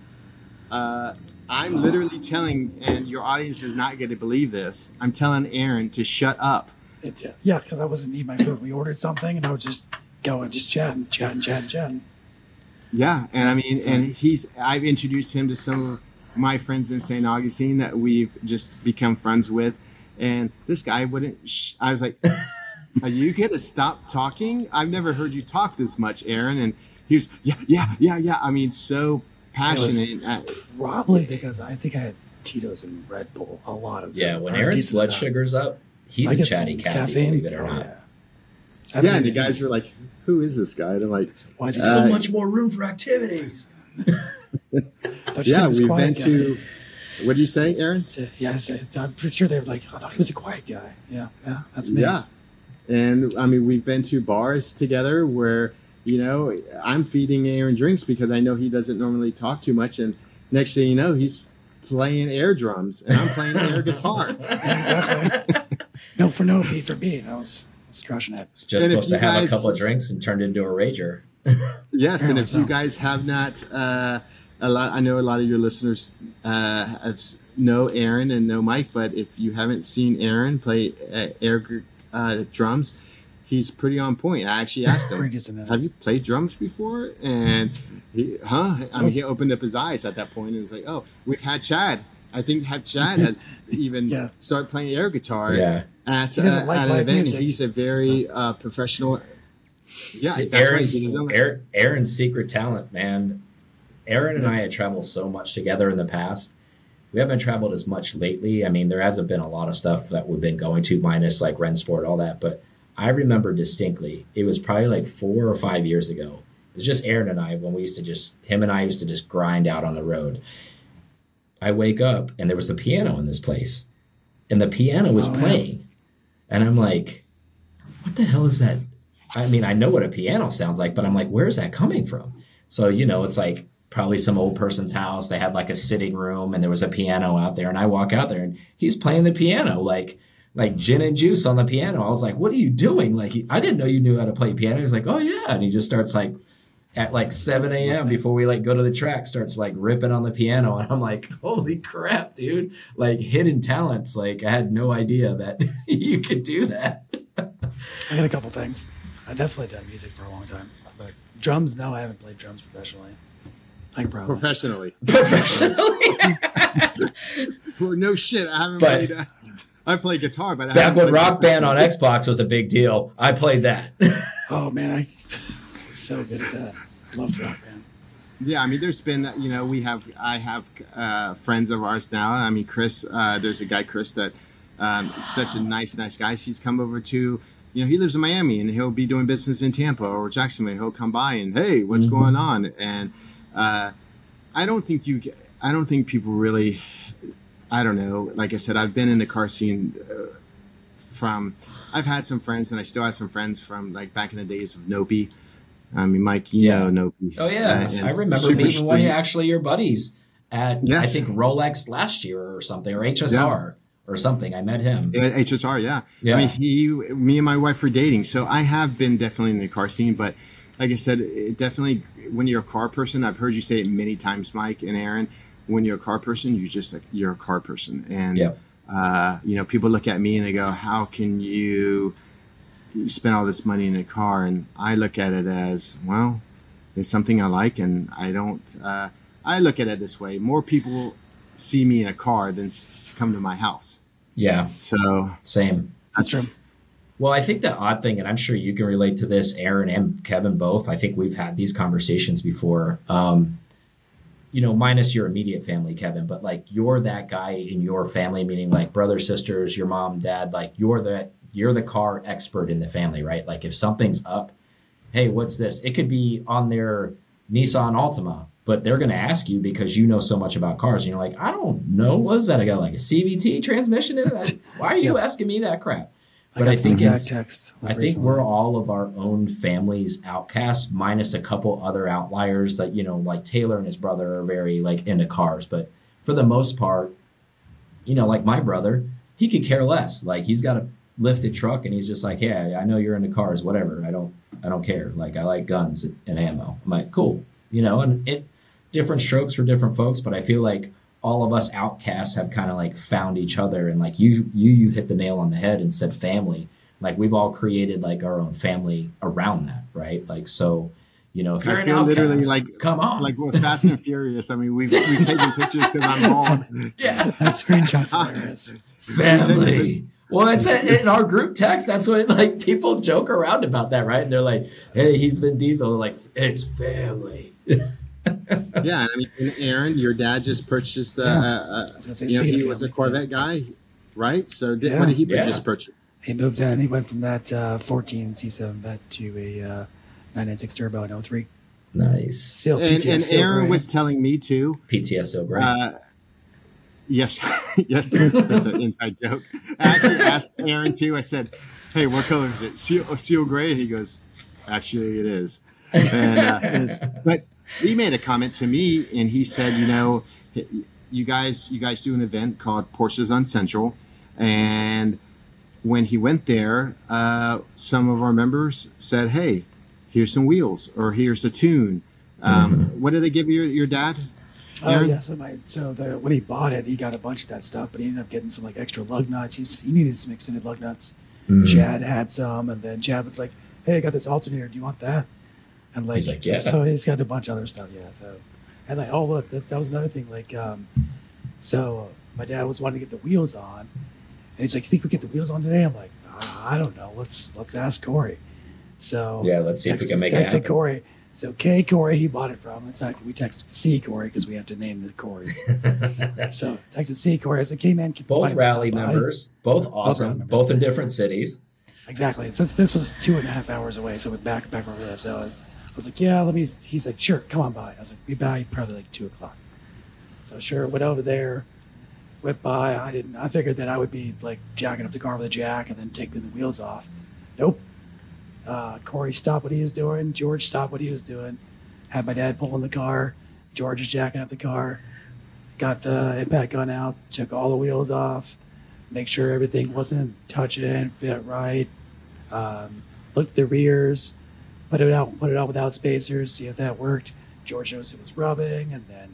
uh, I'm literally telling, and your audience is not going to believe this. I'm telling Aaron to shut up. It, yeah, because I wasn't eating my food. We ordered something, and I was just going, just chatting, chatting, chatting, chatting. Yeah, and I mean, and he's. I've introduced him to some of my friends in St. Augustine that we've just become friends with, and this guy wouldn't. Sh- I was like, "Are you gonna stop talking? I've never heard you talk this much, Aaron." And he was, "Yeah, yeah, yeah, yeah." I mean, so passionate. Uh, Probably because I think I had Tito's and Red Bull, a lot of Yeah. them When Aaron's blood sugar's up, he's I a get chatty some catty, believe it or Oh, not. Yeah, I yeah, and the guys were like, "Who is this guy?" And I'm like, Why is Uh, so much? more room for activities. "Yeah, we've been to." What do you say, Aaron? Yeah, I'm pretty sure they were like, I thought he was a quiet guy. Yeah, yeah, that's me. Yeah. And I mean, we've been to bars together where, you know, I'm feeding Aaron drinks because I know he doesn't normally talk too much. And next thing you know, he's playing air drums and I'm playing air guitar. exactly. no for no, for I was, I was crushing it. It's just And supposed to you have a couple of drinks and turned into a rager. Yes. And Apparently if you guys have not, uh, a lot, I know a lot of your listeners uh, have, s- know Aaron and know Mike, but if you haven't seen Aaron play uh, air uh, drums, he's pretty on point. I actually asked him, Pretty decent at it. have you played drums before? And he, huh? I mean, he opened up his eyes at that point and was like, oh, we've had Chad I think had Chad has even Yeah. started playing air guitar Yeah. At, He uh, like at an event. music. He's a very uh, professional. Yeah, Se- that's right. Aaron's, He doesn't- Aaron, Aaron's secret talent, man. Aaron and I had traveled so much together in the past. We haven't traveled as much lately. I mean, there hasn't been a lot of stuff that we've been going to, minus like Rennsport, all that. But I remember distinctly, it was probably like four or five years ago. It was just Aaron and I when we used to just, him and I used to just grind out on the road. I wake up and there was a piano in this place, and the piano was Oh, yeah. playing. And I'm like, what the hell is that? I mean, I know what a piano sounds like, but I'm like, where's that coming from? So, you know, it's like probably some old person's house. They had like a sitting room and there was a piano out there. And I walk out there and he's playing the piano, like, like gin and juice on the piano. I was like, what are you doing? Like, I didn't know you knew how to play piano. He's like, oh, yeah. And he just starts like, at like 7 a.m. before we like go to the track, starts like ripping on the piano. And I'm like, holy crap, dude. Like hidden talents. Like I had no idea that you could do that. I got a couple things. I definitely done music for a long time, but drums. No, I haven't played drums professionally. I can probably. professionally. Professionally. Well, no shit. I haven't But- played. Uh, I play guitar, but I Back haven't when played Rock Band on Xbox was a big deal, I played that. Oh man, I so good at that. Loved rock band. Yeah, I mean, there's been, you know, we have, I have uh, friends of ours now. I mean, Chris, uh, there's a guy, Chris, that um, is such a nice, nice guy. He's come over to, you know, he lives in Miami and he'll be doing business in Tampa or Jacksonville. He'll come by and, hey, what's going on? And uh, I don't think you, I don't think people really, I don't know. Like I said, I've been in the car scene uh, from, I've had some friends and I still have some friends from like back in the days of Nopi. I mean, Mike, you Yeah. know Nopi. Oh yeah, Uh, I remember meeting one of actually your buddies at I think Rolex last year or something or HSR or something. I met him. Yeah, HSR, yeah. Yeah. I mean, he, me and my wife were dating, so I have been definitely in the car scene. But like I said, it definitely when you're a car person, I've heard you say it many times, Mike and Aaron. When you're a car person, you just like you're a car person, and Yep. uh, you know, people look at me and they go, "How can you spend all this money in a car?" And I look at it as, well, it's something I like, and I don't. Uh, I look at it this way: more people see me in a car than come to my house. Yeah, So same. That's true. Well, I think the odd thing, and I'm sure you can relate to this, Aaron and Kevin both. I think we've had these conversations before. Um, you know, minus your immediate family, Kevin, but like you're that guy in your family, meaning like brothers, sisters, your mom, dad, like you're the you're the car expert in the family, right? Like if something's up, hey, what's this? It could be on their Nissan Altima, but they're going to ask you because you know so much about cars, and you're like, I don't know, what is that? I got like a CVT transmission in it. Why are you asking me that crap? I But got I think it's, text. I think recently. we're all of our own family's outcasts, minus a couple other outliers that you know, like Taylor and his brother are very like into cars, but for the most part, you know, like my brother, he could care less. Like he's got a lifted truck, and he's just like, yeah, I know you're into cars, whatever. I don't, I don't care. Like I like guns and ammo. I'm like, cool, you know, and it different strokes for different folks, but I feel like all of us outcasts have kind of like found each other and like you you you hit the nail on the head and said family like we've all created like our own family around that right like so you know if I you're an feel outcast literally like- come on like with Fast and Furious. I mean, we've we've taken pictures because I'm bald. yeah that screenshot's hilarious. family well it's a, in our group text that's what like people joke around about that right and they're like hey he's Vin Diesel like it's family Yeah, I mean, Aaron, your dad just purchased. a. Yeah. uh, was you know, he was a Corvette guy, right? So did, Yeah. what did he Yeah. just purchase? He moved in. He went from that uh, 14 C7 vet to a uh, 996 turbo in 03. nice Still, And, PTS and still Aaron great. was telling me too. PTS so great Uh, yes, yes, that's an inside joke. I actually asked Aaron too. I said, "Hey, what color is it? Seal, oh, seal gray?" He goes, "Actually, it is." And, uh, but he made a comment to me, and he said, "You know, you guys, you guys do an event called Porsches on Central, and when he went there, uh, some of our members said, "Hey, here's some wheels, or here's a tune." Um, What did they give your your dad? Oh Aaron? yeah, so my so the when he bought it, he got a bunch of that stuff, but he ended up getting some like extra lug nuts. He's he needed some extended lug nuts. Mm. Chad had some, and then Chad was like, "Hey, I got this alternator. Do you want that?" And like, He's like, "Yeah." So he's got a bunch of other stuff. Yeah. So, and like, oh look, that's, that was another thing. Like, um, so my dad was wanting to get the wheels on, and he's like, "You think we get the wheels on today?" I'm like, "I don't know. Let's let's ask Corey." So Yeah, let's see if we can make it texted happen. Corey. So K Corey, he bought it from. It's like we text C Corey because we have to name the Corys. so texted C Corey. I said, "Hey man, both rally members, both awesome, members. both in different cities. Exactly. So this was two and a half hours away. So with back back where we live. So I was, I was like, yeah, let me. He's like, sure, come on by. I was like, be by probably like two o'clock. So sure, went over there, went by. I didn't. I figured that I would be like jacking up the car with a jack and then taking the wheels off. Nope. Uh, Corey stopped what he was doing. George stopped what he was doing. Had my dad pull in the car. George is jacking up the car. Got the impact gun out. Took all the wheels off make sure everything wasn't touching, fit right. Um, looked at the rears, put it out, put it out without spacers, see if that worked. George noticed it was rubbing, and then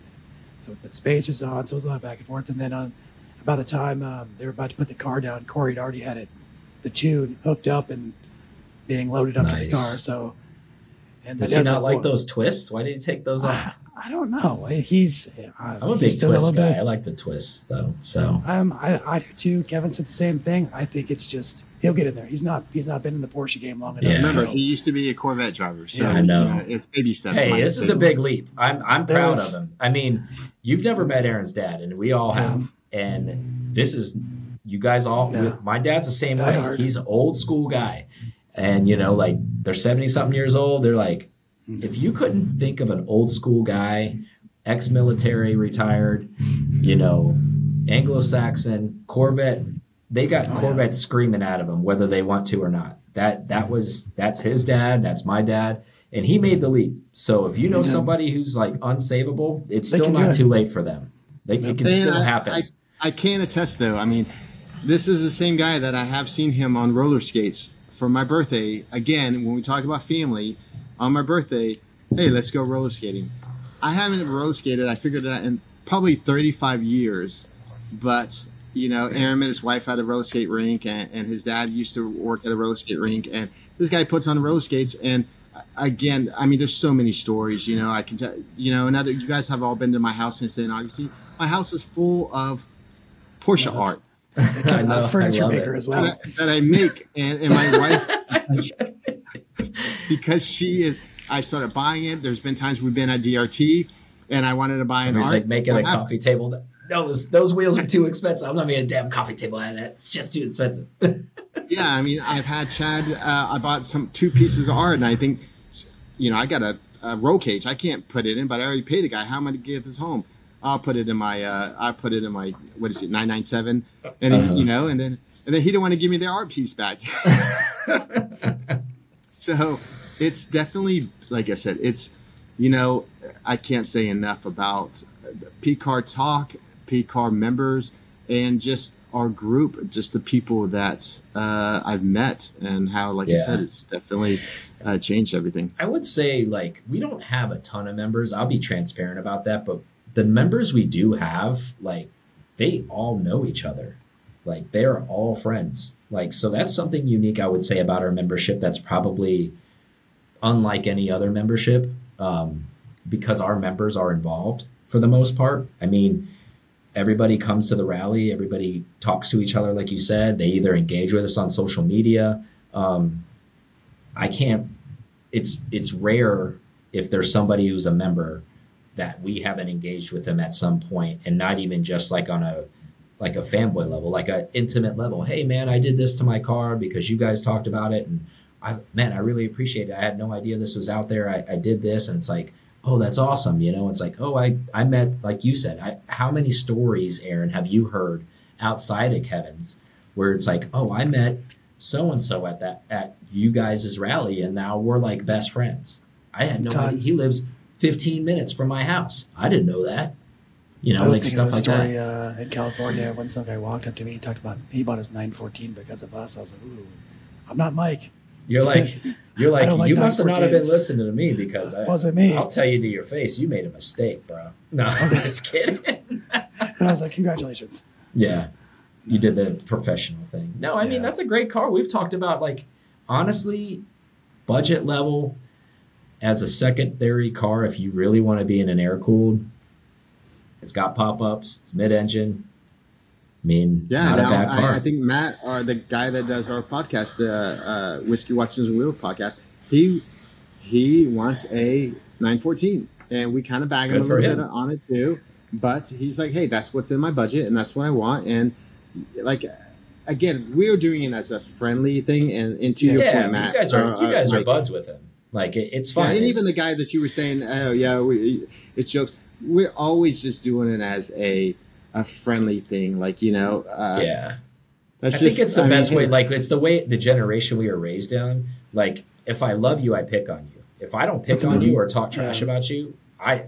so we put spacers on, so it was a lot of back and forth. And then on about the time um, they were about to put the car down, Corey had already had it, the tune hooked up and being loaded up to the car. So, and Does he not like "Well, those twists? Why did he take those off? I don't know. He's uh, I'm a he's big still twist little bit- guy. I like the twists though. So Um, I, I do too. Kevin said the same thing. I think it's just he'll get in there. He's not he's not been in the Porsche game long enough. Yeah. Remember, he used to be a Corvette driver, so Yeah, I know. you it's baby steps. hey, this is a big leap. I'm I'm There proud was- of him. I mean, you've never met Aaron's dad, and we all Yeah. have. And this is you guys all. Yeah. My dad's the same Die way. hard. He's an old school guy, and you know, like they're seventy something years old. They're like, if you couldn't think of an old school guy, ex-military, retired, you know, Anglo-Saxon Corvette. They got Oh, yeah. Corvettes screaming out of him, whether they want to or not. That that was that's his dad. That's my dad, and he made the leap. So if you know They somebody who's like unsavable, it's They still not too late for them. They, it can And still I, happen. I, I can attest, though. I mean, this is the same guy that I have seen him on roller skates for my birthday. Again, when we talk about family, on my birthday, hey, let's go roller skating. I haven't roller skated. I figured that in probably 35 years, but you know, Aaron met his wife at a roller skate rink, and, and his dad used to work at a roller skate rink, and this guy puts on roller skates and. Again, I mean, there's so many stories. You know, I can tell. You know, another. You guys have all been to my house in St. Augustine. My house is full of Porsche Yeah, art I Kevin's know, a I furniture love maker it. as well. that, I, that I make, and, and my wife, because she is, I started buying it. There's been times we've been at DRT, and I wanted to buy an And he's art. like making a happened? coffee table. That, no, those, those wheels are too expensive. I'm not making a damn coffee table out of that. It's just too expensive. Yeah, I mean, I've had Chad. Uh, I bought some two pieces of art, and I think, you know, I got a, a roll cage. I can't put it in, but I already paid the guy. How am I to get this home? I'll put it in my. Uh, I put it in my. What is it? Nine nine seven. And Uh-huh. you know, and then and then he didn't want to give me the art piece back. so it's definitely like I said. It's you know I can't say enough about PCAR talk, PCAR members, and just our group, just the people that uh, I've met, and how, like I said, it's definitely uh, changed everything. I would say like we don't have a ton of members. I'll be transparent about that, but the members we do have, like they all know each other. Like they're all friends. Like so that's something unique I would say about our membership that's probably unlike any other membership um, because our members are involved for the most part. I mean, everybody comes to the rally, everybody talks to each other like you said. They either engage with us on social media. Um, I can't it's it's rare if there's somebody who's a member that we haven't engaged with them at some point and not even just like on a like a fanboy level like a intimate level. Hey man i did this to my car because you guys talked about it and i man i really appreciate it. I had no idea this was out there. I, I did this and it's like oh that's awesome you know? It's like oh i i met like you said I, how many stories aaron have you heard outside of kevin's where it's like oh i met so and so at that at you guys' rally, and now we're like best friends. I had no idea. He lives 15 minutes from my house. I didn't know that. You know, I was like thinking stuff of like story that. uh, in California when some guy walked up to me. He talked about he bought his 914 because of us. I was like, ooh, I'm not Mike. You're like, you're like, like you must have not have been listening to me because I, Wasn't me. I'll tell you to your face, you made a mistake, bro. No, I'm just kidding. And I was like, congratulations. Yeah. You did the professional thing. No, I mean that's a great car. We've talked about like honestly, budget level as a secondary car, if you really want to be in an air cooled, it's got pop ups, it's mid engine, I mean, Yeah, not a bad car. I, I think Matt, or the guy that does our podcast, the uh, Whiskey Watchers and Wheel podcast, he he wants a 914, and we kind of bag him Good a little him. bit on it too. But he's like, hey, that's what's in my budget, and that's what I want, and like. Again, we are doing it as a friendly thing, and, and to your yeah, point, Matt, you guys are uh, you guys uh, are Mike, buds with him. Like it, it's yeah, fine. and It's- even the guy that you were saying, oh yeah, we, it's jokes. We're always just doing it as a a friendly thing, like you know. Uh, yeah. that's I just, think it's the I best mean, way. Like it's the way the generation we were raised on. Like if I love you, I pick on you. If I don't pick on mil- you or talk trash yeah. about you, I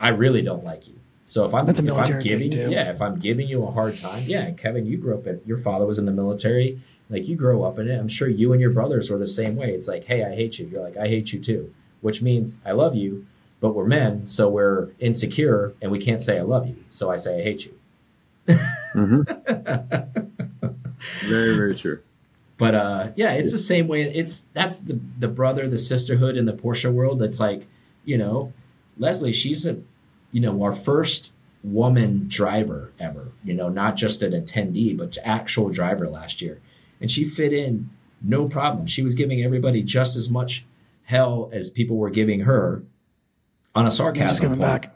I really don't like you. So if I'm if I'm giving yeah if I'm giving you a hard time yeah Kevin you grew up at your father was in the military like you grow up in it I'm sure you and your brothers were the same way it's like hey I hate you you're like I hate you too which means I love you but we're men so we're insecure and we can't say I love you so I say I hate you very very true. But uh, yeah, it's the same way. It's that's the the brother, the sisterhood in the Porsche world. It's like you know, Leslie. She's a you know our first woman driver ever. You know, not just an attendee, but actual driver last year, and she fit in no problem. She was giving everybody just as much hell as people were giving her on a Just sarcasm. point. back.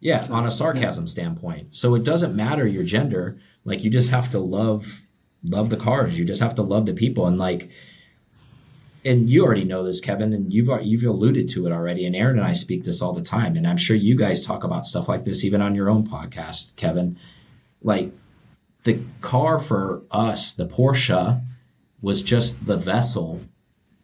Yeah, on a sarcasm standpoint. So it doesn't matter your gender. Like you just have to love love the cars. You just have to love the people and like and you already know this Kevin and you've you've alluded to it already and Aaron and I speak this all the time and I'm sure you guys talk about stuff like this even on your own podcast, Kevin. Like the car for us, the Porsche was just the vessel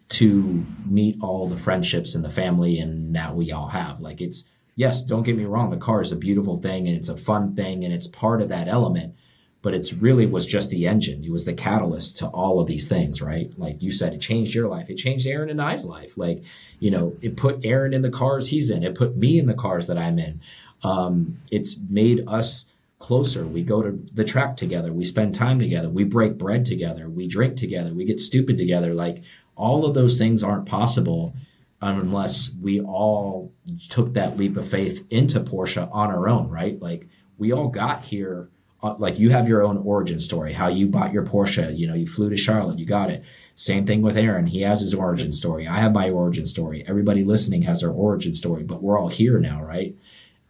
to meet all the friendships and the family and that we all have. Like it's yes, don't get me wrong, the car is a beautiful thing and it's a fun thing and it's part of that element, but it's really was just the engine. It was the catalyst to all of these things, right? Like you said, it changed your life. It changed Aaron and I's life. Like, you know, it put Aaron in the cars he's in. It put me in the cars that I'm in. Um, it's made us closer. We go to the track together. We spend time together. We break bread together. We drink together. We get stupid together. Like all of those things aren't possible unless we all took that leap of faith into Porsche on our own, right? Like we all got here. uh, Like you have your own origin story, how you bought your Porsche. You know, you flew to Charlotte, you got it. Same thing with Aaron. He has his origin story. I have my origin story. Everybody listening has their origin story, but we're all here now, right?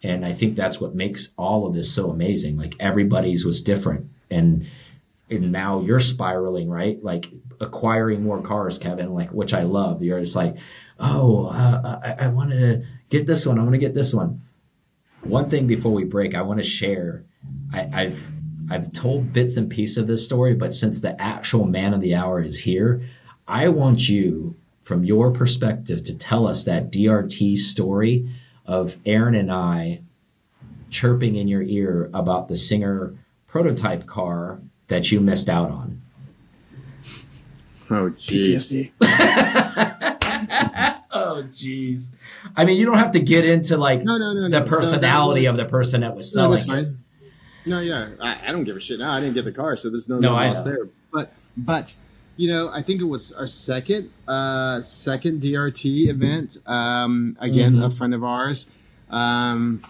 And I think that's what makes all of this so amazing. Like everybody's was different. And and now you're spiraling, right? Like acquiring more cars, Kevin, like which I love. You're just like, oh, uh, I, I want to get this one. I want to get this one. One thing before we break, I want to share. I, I've I've told bits and pieces of this story, but since the actual man of the hour is here, I want you, from your perspective, to tell us that DRT story of Aaron and I chirping in your ear about the Singer prototype car that you missed out on. Oh, geez. PTSD. Oh, jeez. I mean, you don't have to get into like No, no, no, no. the So personality was- of the person that was selling that's it. No, yeah, I, I don't give a shit now. I didn't get the car, so there's no, No, no loss there. But, but, you know, I think it was our second, uh, second DRT event. Um, again, Mhm. a friend of ours. Um,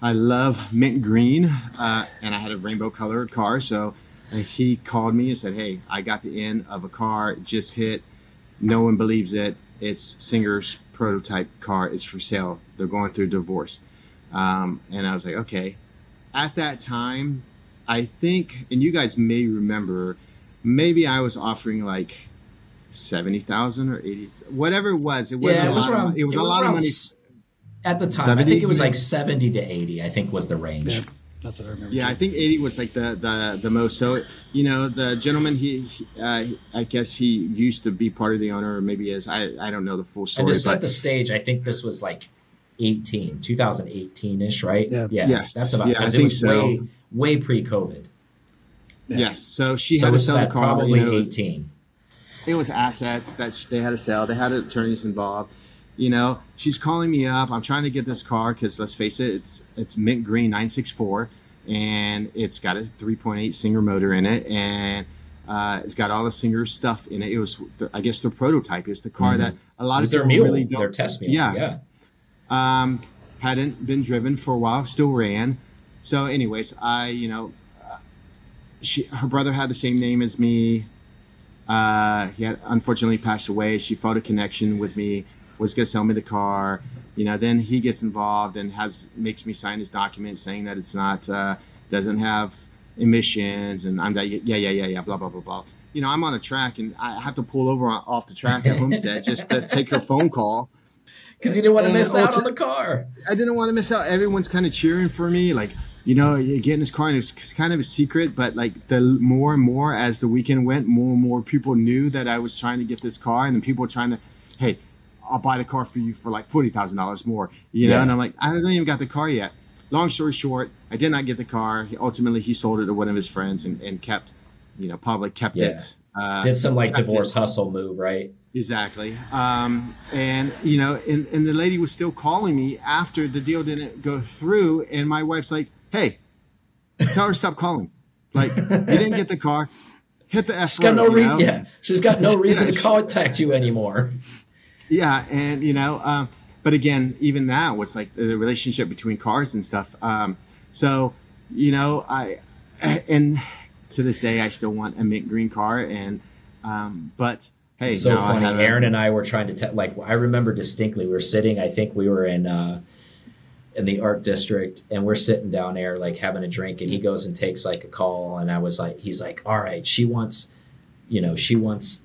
I love mint green, uh, and I had a rainbow colored car. So uh, he called me and said, "Hey, I got the end of a car. It just hit. No one believes it. It's Singer's prototype car. It's for sale. They're going through divorce." Um, and I was like, "Okay." At that time, I think, and you guys may remember, maybe I was offering like seventy thousand or eighty, whatever it was. It wasn't Yeah, a it was lot of around. money. It was a lot of money. s- at the time. I think it was like seventy to eighty. I think was the range. Yeah, that's what I remember. Yeah, I think 80 was like the the, the most. So, you know, the gentleman, he, he uh, I guess he used to be part of the owner, or maybe is. I, I don't know the full And story. to set But the stage, I think this was like 18, 2018 ish, right? Yeah. Yes. that's about Yeah, I because it think was so. way way pre COVID. Yeah. yes, so she So had to sell the car. probably you know, eighteen. it was assets that they had to sell. They had attorneys involved. You know, she's calling me up. I'm trying to get this car because let's face it, it's it's mint green 964, and it's got a 3.8 Singer motor in it, and uh, it's got all the Singer stuff in it. It was, I guess, the prototype. It's the car Mhm. that a lot of their people mule, really don't. their test mule. Yeah. yeah. um, hadn't been driven for a while, still ran. So, anyways, I, you know, she her brother had the same name as me. Uh, he had unfortunately passed away. She felt a connection with me. Was gonna sell me the car. You know, then he gets involved and has makes me sign his document saying that it's not uh, doesn't have emissions, and I'm like, yeah, yeah, yeah, yeah, blah blah blah blah. You know, I'm on a track and I have to pull over on, off the track at Homestead just to take her phone call because you didn't want to And miss out on the car. I didn't want to miss out. Everyone's kind of cheering for me, like you know, you get in this car and it's it's kind of a secret. But like the more and more as the weekend went, more and more people knew that I was trying to get this car, and then people were trying to, hey, I'll buy the car for you for like forty thousand dollars more, you know. Yeah. And I'm like, I don't even got the car yet. Long story short, I did not get the car. He, ultimately, he sold it to one of his friends and, and kept, you know, probably kept Yeah. it. Uh, Did some like kept it. divorce hustle move, right? Exactly. Um, and you know, and, and the lady was still calling me after the deal didn't go through, and my wife's like, "Hey, tell her to stop calling. Like, you didn't get the car. Hit the F She's got no road, you know? yeah. She's got no reason to contact you anymore. Yeah, and you know, um, but again, even now, it's like the relationship between cars and stuff. Um, so, you know, I and to this day, I still want a mint green car, and um, but hey, It's so now I funny. Aaron and I were trying to tell. Like I remember distinctly, we were sitting. I think we were in uh, in the art district, and we're sitting down there like having a drink. And he goes and takes like a call, and I was like, he's like, all right, she wants, you know, she wants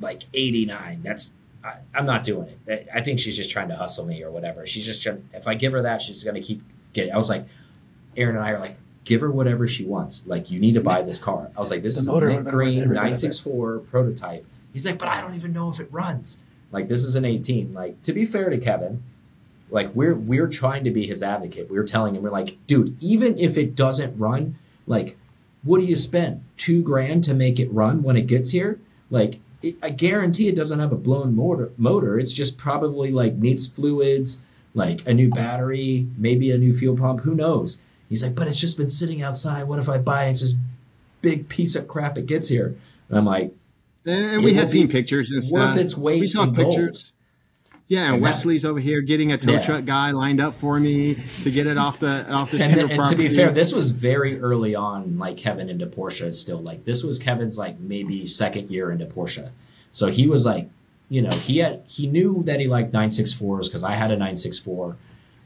like eighty nine. That's I, I'm not doing it. I think she's just trying to hustle me or whatever. She's just trying. If I give her that, she's gonna keep getting. I was like, Aaron and I are like. Give her whatever she wants. Like you need to buy this car. I was like, this The is a motor mint been worth green every bit of it. nine six four prototype. He's like, but I don't even know if it runs. Like this is an 18. Like to be fair to Kevin, like we're we're trying to be his advocate. We're telling him we're like, dude, even if it doesn't run, like, what do you spend two grand to make it run when it gets here? Like, it, I guarantee it doesn't have a blown motor. Motor. It's just probably like needs fluids, like a new battery, maybe a new fuel pump. Who knows? He's like, but it's just been sitting outside. What if I buy it? It's just big piece of crap. It gets here. And I'm like, And we had seen pictures and worth stuff. its weight we saw pictures. Yeah, and, Wesley's over here getting a tow Yeah. truck guy lined up for me to get it off the off the and, and to be fair, this was very early on, like Kevin into Porsche. Still, like this was Kevin's like maybe second year into Porsche. So he was like, you know, he had he knew that he liked 964s because I had a 964,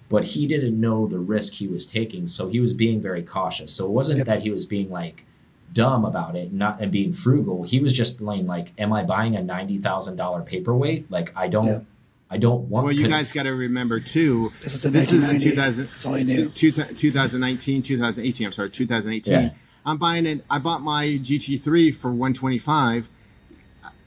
but he didn't know the risk he was taking. So he was being very cautious. So it wasn't Yep. that he was being like dumb about it, not and being frugal. He was just playing like, am I buying a ninety thousand dollar paperweight? Like I don't. I don't want. well, you guys got to remember too. This was in This is in 1990. 2000 That's all I knew. 2019, 2018. I'm sorry, 2018. Yeah. I'm buying it. I bought my GT3 for 125.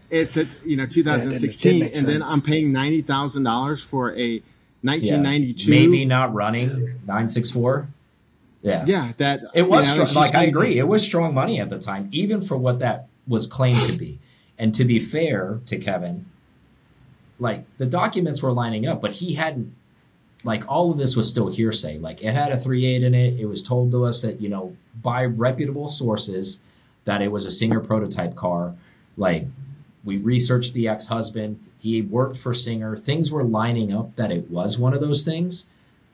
It's at you know 2016, make and then. I'm paying ninety thousand dollars for a yeah, 1992. maybe not running nine six four. Yeah, Yeah, that It was you know, strong. she's Like I like- agree, it was strong money at the time, even for what that was claimed to be. And to be fair to Kevin, like the documents were lining up, but he hadn't. Like all of this was still hearsay. Like it had a three eight in it. It was told to us that you know by reputable sources that it was a Singer prototype car. Like we researched the ex husband. He worked for Singer. Things were lining up that it was one of those things,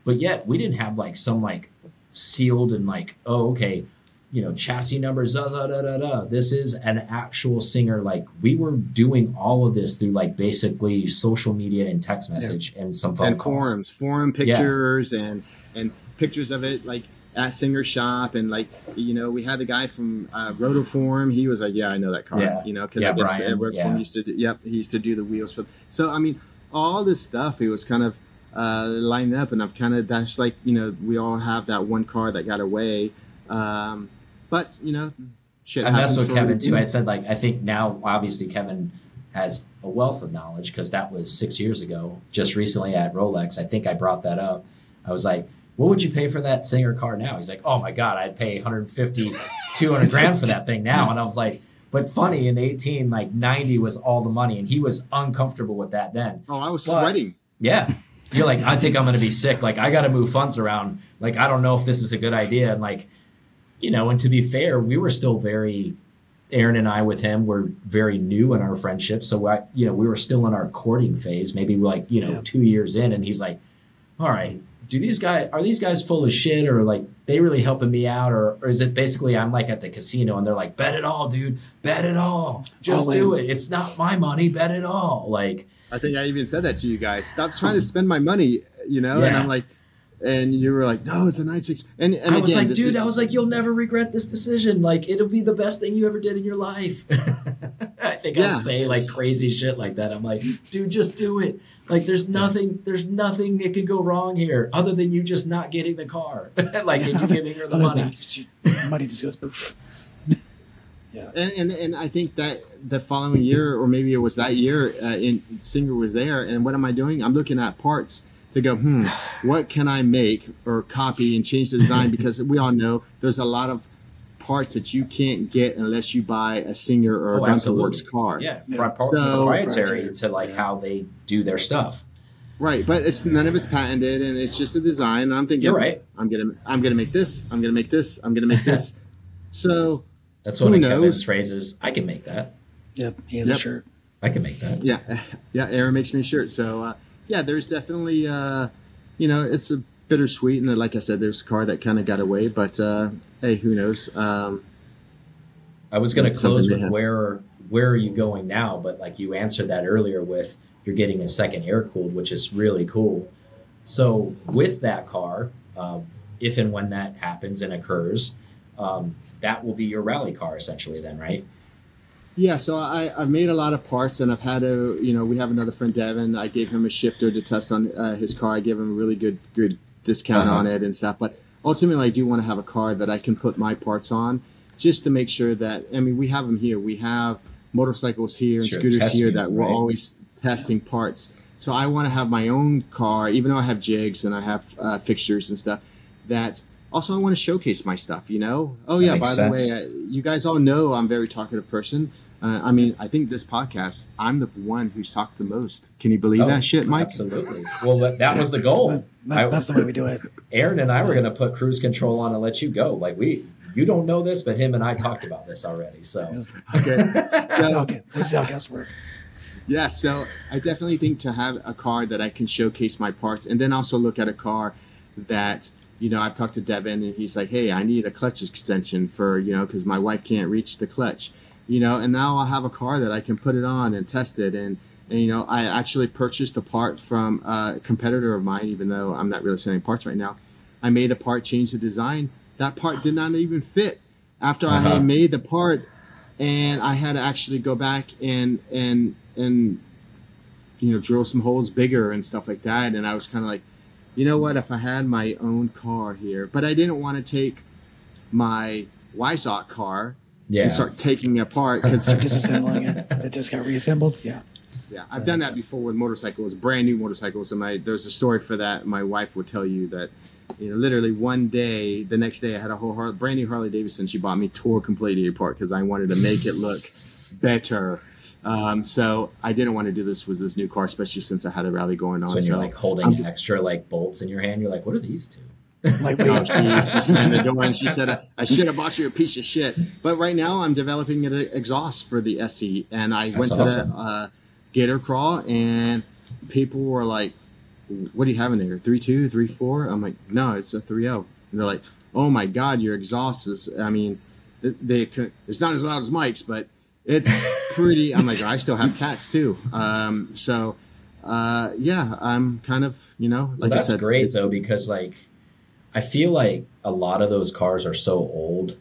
but yet we didn't have like some like sealed and like, oh, okay, you know, chassis numbers, da, da, da, da, da. This is an actual singer. Like we were doing all of this through like basically social media and text message and some phone and calls. forums, forum pictures, and and pictures of it like at Singer Shop, and like you know we had the guy from uh, Rotiform. He was like, "Yeah, I know that car," Yeah. you know, because Yeah, I guess Brian, Rotiform yeah. used to, do, yep, he used to do the wheels for. So I mean, all this stuff, it was kind of uh, lined up, and I've kind of that's like you know we all have that one car that got away, um, but you know, shit. I messed happens with Kevin too. I said like I think now obviously Kevin has a wealth of knowledge because that was six years ago. Just recently at Rolex, I think I brought that up. I was like, "What would you pay for that Singer car now?" He's like, "Oh my god, I'd pay 150, 200 grand for that thing now." And I was like, "But funny in 18, like 90 was all the money, and he was uncomfortable with that then." Oh, I was But- sweating. Yeah. You're like, I think I'm going to be sick. Like, I got to move funds around. Like, I don't know if this is a good idea. And, like, you know, and to be fair, we were still very, Aaron and I with him were very new in our friendship. So, I, you know, we were still in our courting phase, maybe like, you know, Yeah. two years in. And he's like, all right, do these guys are these guys full of shit or like they really helping me out or, or is it basically I'm like at the casino and they're like bet it all, dude, bet it all, just All do in. it. It's not my money, bet it all. Like I think I even said that to you guys. Stop trying to spend my money, you know. And I'm like, and you were like, no, it's a nine six. And, and I was again, like, dude, is- I was like, you'll never regret this decision. Like, it'll be the best thing you ever did in your life. I think Yeah. I say like crazy shit like that. I'm like, dude, just do it. Like, there's nothing, there's nothing that can go wrong here other than you just not getting the car, like, and you giving her the money. that, money just goes poof. yeah. and, and and I think that the following year, or maybe it was that year, uh, in Singer was there. And what am I doing? I'm looking at parts to go, hmm, what can I make or copy and change the design? Because we all know there's a lot of parts that you can't get unless you buy a Singer or a Oh, Gunther absolutely. Works car. Yeah, Yeah. pro- pro- So- proprietary to like how they do their stuff. Right, but it's none of it's patented, and it's just a design. And I'm thinking, You're right. I'm gonna, I'm gonna make this. I'm gonna make this. I'm gonna make this. so That's one Who of knows? Kevin's phrases. I can make that. Yep. He has Yep. a shirt. I can make that. yeah, yeah. Aaron makes me a shirt. So uh, yeah, there's definitely, uh, you know, it's a bittersweet, and like I said, there's a car that kind of got away, but uh, hey, who knows? Um, I was going to close with where where are you going now, but like you answered that earlier with you're getting a second air cooled, which is really cool. So with that car, um, if and when that happens and occurs, um, that will be your rally car essentially, then, right? Yeah, so I, I've made a lot of parts, and I've had a, you know, we have another friend, Devin. I gave him a shifter to test on uh, his car. I gave him a really good, good discount Uh-huh. on it and stuff. But ultimately, I do want to have a car that I can put my parts on, just to make sure that. I mean, we have them here. We have motorcycles here and Sure, scooters test here that we're right. always testing parts. So I want to have my own car, even though I have jigs and I have uh, fixtures and stuff. That also I want to showcase my stuff. You know. Oh That yeah. makes By the way, sense. uh, you guys all know I'm a very talkative person. Uh, I mean, I think this podcast, I'm the one who's talked the most. Can you believe Oh, that shit, Mike? Absolutely. Well, that, that was the goal. That- that- I- that's the way we do it. Aaron and I were going to put cruise control on and let you go. Like we, you don't know this, but him and I talked about this already. So Okay. This is how, So, this is how guests work. yeah, so I definitely think to have a car that I can showcase my parts, and then also look at a car that you know I've talked to Devin, and he's like, "Hey, I need a clutch extension for you know because my wife can't reach the clutch, you know." And now I'll have a car that I can put it on and test it, and and you know I actually purchased a part from a competitor of mine, even though I'm not really selling parts right now. I made a part, changed the design. That part did not even fit. After I Uh-huh. had made the part, and I had to actually go back and and and you know drill some holes bigger and stuff like that. And I was kind of like, you know what? If I had my own car here, but I didn't want to take my Weissach car yeah, and start taking it apart because disassembling it. It just got reassembled. Yeah. yeah, I've done that before with motorcycles, brand new motorcycles. And my there's a story for that. My wife would tell you that, you know, literally one day, the next day, I had a whole Har- brand new Harley Davidson. She bought me, tore completely apart because I wanted to make it look better. Um, so I didn't want to do this with this new car, especially since I had a rally going on. So when you're like holding I'm- extra like bolts in your hand, you're like, what are these two? Like No, we, she, she slammed the door and she said, "I- "I should have bought you a piece of shit." But right now, I'm developing an exhaust for the SE, and I went to awesome. the uh, Gator Crawl, and people were like, "What do you have in there? Three two, three four? I'm like, "No, it's a three zero." And they're like, "Oh my god, your exhaust is." I mean, it- they it's not as loud as Mike's, but it's pretty. I'm like, I still have cats too. Um, so. Uh, yeah, I'm kind of, you know, Well, like I that's said, great though because like I feel like a lot of those cars are so old.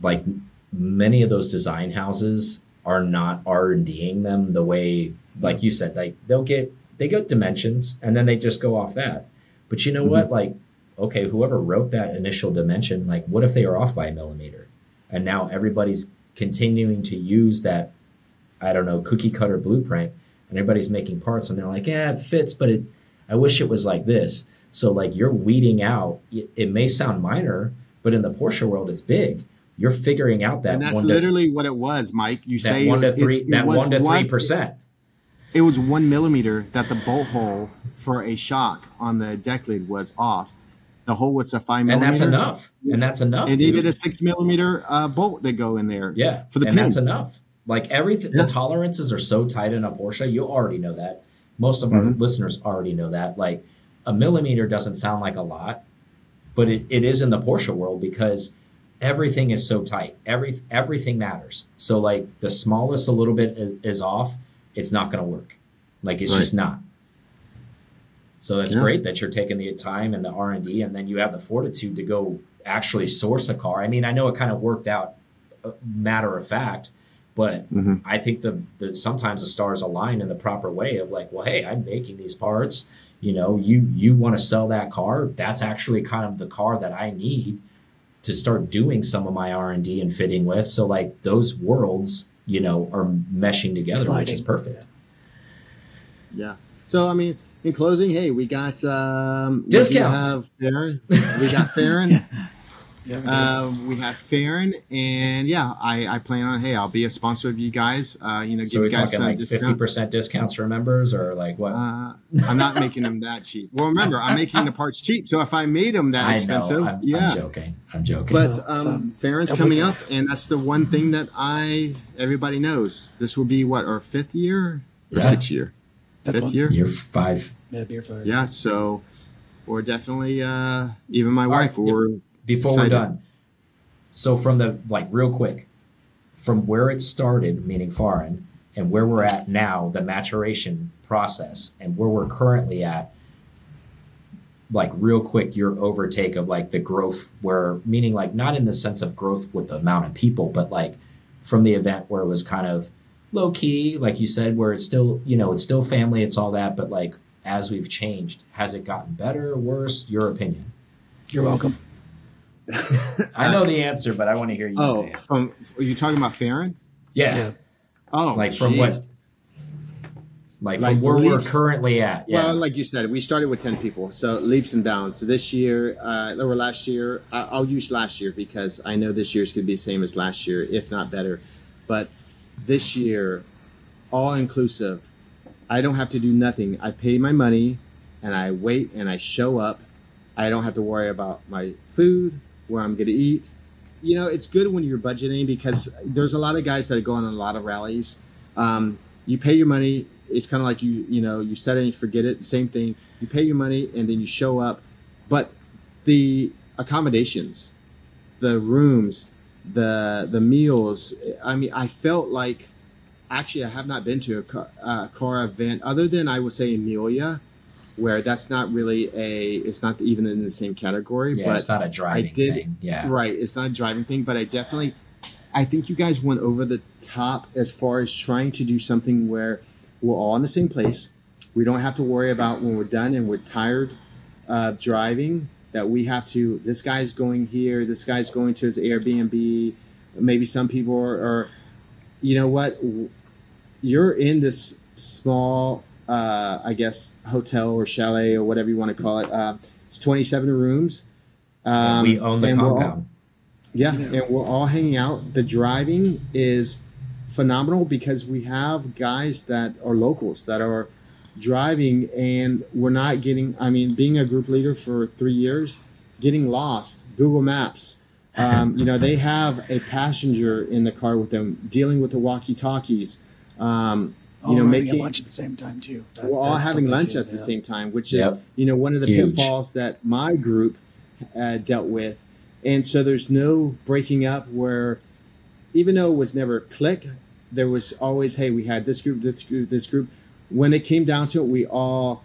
Like many of those design houses are not R and Ding them the way, like you said, like they'll get they get dimensions and then they just go off that. But you know what? Like, okay, whoever wrote that initial dimension, like, what if they are off by a millimeter? And now everybody's continuing to use that, I don't know, cookie cutter blueprint, and everybody's making parts, and they're like, yeah, it fits, but it, I wish it was like this. So like you're weeding out. It, it may sound minor, but in the Porsche world, it's big. You're figuring out that and that's one to, literally what it was, Mike. You that say one to three that one to three percent. It was one millimeter that the bolt hole for a shock on the deck lid was off. The hole was a five millimeter, and that's enough. And that's enough. It dude. needed a six millimeter uh, bolt that go in there. yeah, for the and pin. that's enough. Like everything, Yeah. the tolerances are so tight in a Porsche. You already know that. Most of our Mhm. listeners already know that. Like a millimeter doesn't sound like a lot, but it, it is in the Porsche world because everything is so tight. Every everything matters. So like the smallest a little bit is, is off, it's not going to work. Like it's Right. just not. So that's Yeah. great that you're taking the time and the R and D, and then you have the fortitude to go actually source a car. I mean, I know it kind of worked out, uh, matter of fact, but Mhm. I think the, the sometimes the stars align in the proper way of like, well, hey, I'm making these parts. You know, you you want to sell that car. That's actually kind of the car that I need to start doing some of my R and D and fitting with. So like those worlds, you know, are meshing together, which is Colliding. perfect. Yeah. So I mean, in closing, hey, we got um, we do Discounts. have Fahren. We got Fahren. Yeah, we. Uh, we have Fahren, and yeah, I, I plan on hey, I'll be a sponsor of you guys. Uh, you know, So give we're you guys talking some like fifty percent discounts for members, or like what? Uh, I'm not making them that cheap. Well, remember, I'm making the parts cheap. So if I made them that I expensive, know. I'm, yeah. I'm joking. I'm joking. But So, um, some Fahren's coming up, and that's the one thing that I everybody knows. This will be what our fifth year or Yeah. sixth year, Fifth fifth one. year. You're five. Yeah, beer for Yeah. So we're definitely uh, even my All wife. right. We're Before we're done, so from the like real quick, from where it started, meaning Fahren, and where we're at now, the maturation process, and where we're currently at, like real quick, your overtake of like the growth, where meaning like not in the sense of growth with the amount of people, but like from the event where it was kind of low key, like you said, where it's still you know it's still family, it's all that, but like as we've changed, has it gotten better or worse? Your opinion. You're welcome. I know the answer, but I want to hear you oh, say it. from are you talking about Fahren? Yeah. Yeah. Oh, Like from geez. what? Like, Like from where we're currently at. Yeah. Well, like you said, we started with 10 people. So leaps and bounds. So this year, uh, or last year, I- I'll use last year because I know this year's going to be the same as last year, if not better. But this year, all inclusive, I don't have to do nothing. I pay my money and I wait and I show up. I don't have to worry about my food, where I'm going to eat. You know, it's good when you're budgeting because there's a lot of guys that go on a lot of rallies. Um, you pay your money. It's kind of like you, you know, you set it and forget it. Same thing. You pay your money and then you show up. But the accommodations, the rooms, the the meals. I mean, I felt like actually I have not been to a car, uh, car event other than I would say Amelia, where that's not really a. It's not even in the same category. yeah, but it's not a driving I did- thing. Yeah. Right. It's not a driving thing, but I definitely, I think you guys went over the top as far as trying to do something where we're all in the same place. We don't have to worry about when we're done and we're tired of driving that we have to, this guy's going here, this guy's going to his Airbnb. Maybe some people are, are you know what? You're in this small, uh, I guess, hotel or chalet or whatever you want to call it. Uh, it's 27 rooms. Um, we own the all- compound. yeah, Yeah. and we're all hanging out. The driving is phenomenal because we have guys that are locals that are driving, and we're not getting. I mean, being a group leader for three years, getting lost. Google Maps. Um, you know, they have a passenger in the car with them, dealing with the walkie-talkies. Um, All you know, making lunch at the same time too. That- we're all having lunch too, at the yeah. same time, which is Yep. you know one of the Huge. pitfalls that my group uh, dealt with, and so there's no breaking up where, even though it was never click, there was always hey we had this group, this group, this group. When it came down to it, we all